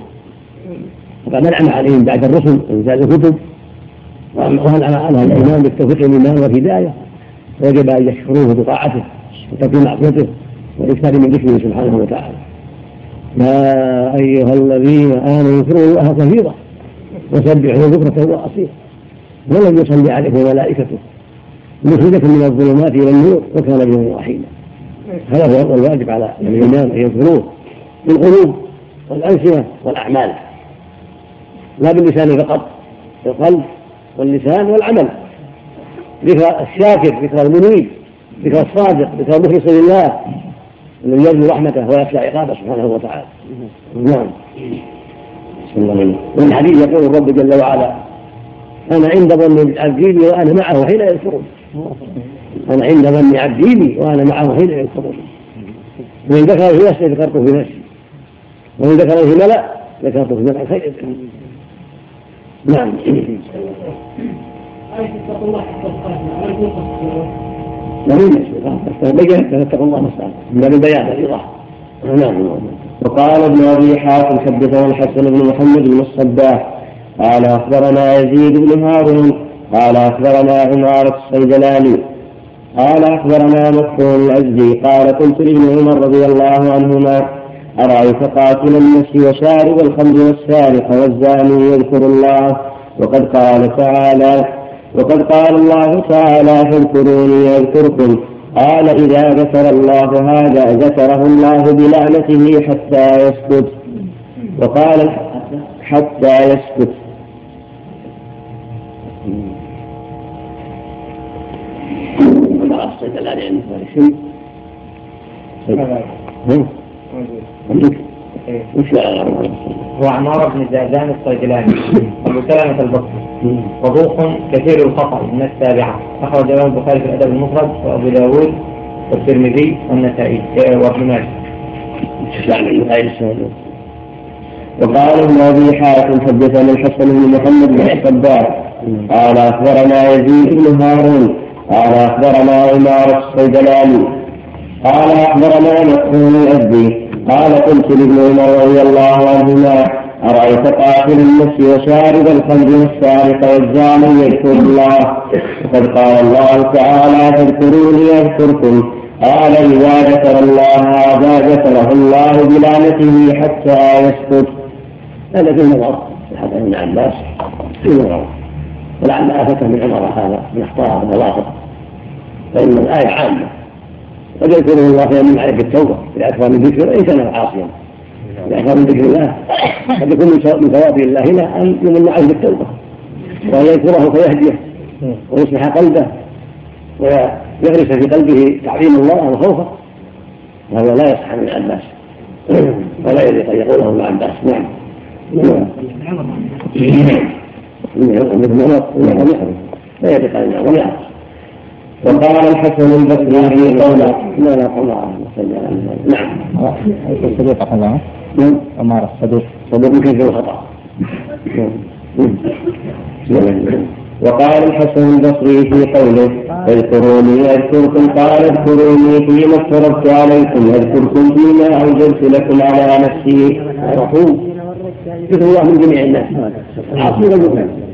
وقد أنعم عليهم بعد الرسل وانزال الكتب وانعم على الايمان بالتوفيق والإيمان والهداية. وجب أن يشكروه بطاعته وترك معصيته والاكثار من ذكره سبحانه وتعالى. يا أيها الذين آمنوا اذكروا الله كثيرا وسبحوا بكرة وأصيلا. ولم يصلي عليكم ملائكته. مخرجة من الظلمات إلى النور وكان بهم رحيما هذا هو الواجب على الايمان أن يذكروه بالقلوب والألسنة والأعمال. لا باللسان فقط القلب واللسان والعمل. ذكر الشاكر ذكر المنيب ذكر الصادق ذكر المخلص لله الذي يرجو رحمته ويخشى عقابه سبحانه وتعالى. نعم. بسم الله من الحديث يقول الرب جل وعلا أنا عند ظن عبدي وأنا معه حين يذكرون. أنا عند ظن عبدي بي وأنا معه حين يذكرون وإن ذكر في نفسه ذكرته في نفسي وإن ذكر في ملأ ذكرته في ملأ. خير. نعم. بين اتقوا الله ما من باب البيان الايضاح نعم. وقال ابن أبي حاتم حدثنا الحسن بن محمد بن الصباح. قال أخبرنا يزيد بن هارون قال أخبرنا عمارة الصيدلاني. قال أخبرنا مكتوم العزي. قال قلت لابن عمر رضي الله عنهما أرأيت قاتل النفس وشارب الخمر والسارق والزاني يذكر الله. وقد قال تعالى وقد قال الله تعالى فاذكروني يذكركم. قال إذا ذكر الله هذا ذكره الله بلعنته حتى يسكت. وقال حتى يسكت. هو عمارة بن زازان الصيدلاني. أبو سلمة البصري. وضوح كثير الخطأ من السابعة أخرج الإمام البخاري في الأدب المفرد وأبو داود والترمذي والنسائي. وابن ماجه. وقال ابن ابي حاتم حدثنا الحسن بن محمد بن الصباح. قال أخبرنا يزيد بن هارون قال أخبرنا عمار الصيدلاني قال أخبرنا مسعود الابدي قال قلت لابن عمر رضي الله عنهما أرأيت قاتل النفس وشارب الخمر والسارق والزاني يذكر الله؟ وقد قال الله تعالى فاذكروني أذكركم. قال إذا ذكر الله هذا ذكره الله بلعنته حتى يسكت هذا في نظر حتى ابن عباس في نظر ولعل آفته من عمر هذا من أخطاء النواقض فإن الآية عامة. قد يذكره الله فيمن عليك التوبة إذا أكثر من ذكر إن كان عاصيا إذا أكثر من ذكر الله قد يكون من ثواب الله لا أن يمن عليه بالتوبة. وأن يذكره فيهديه ويصلح قلبه ويغرس في قلبه تعظيم الله وخوفه. وهذا لا يصح من عباس ولا يليق أن يقوله ابن عباس نعم. لا ان يقول وقال الحسن البصري في قوله لا لا الله نعم الصديق الله نعم. عمار الصديق. صدوق كثير الخطأ. وقال الحسن البصري في قوله اذكروني أذكركم قال اذكروني فيما افترضت عليكم أذكركم فيما اوجبت لكم على نفسي. الرسول ذكر الله من جميع الناس. عاصي والمؤمن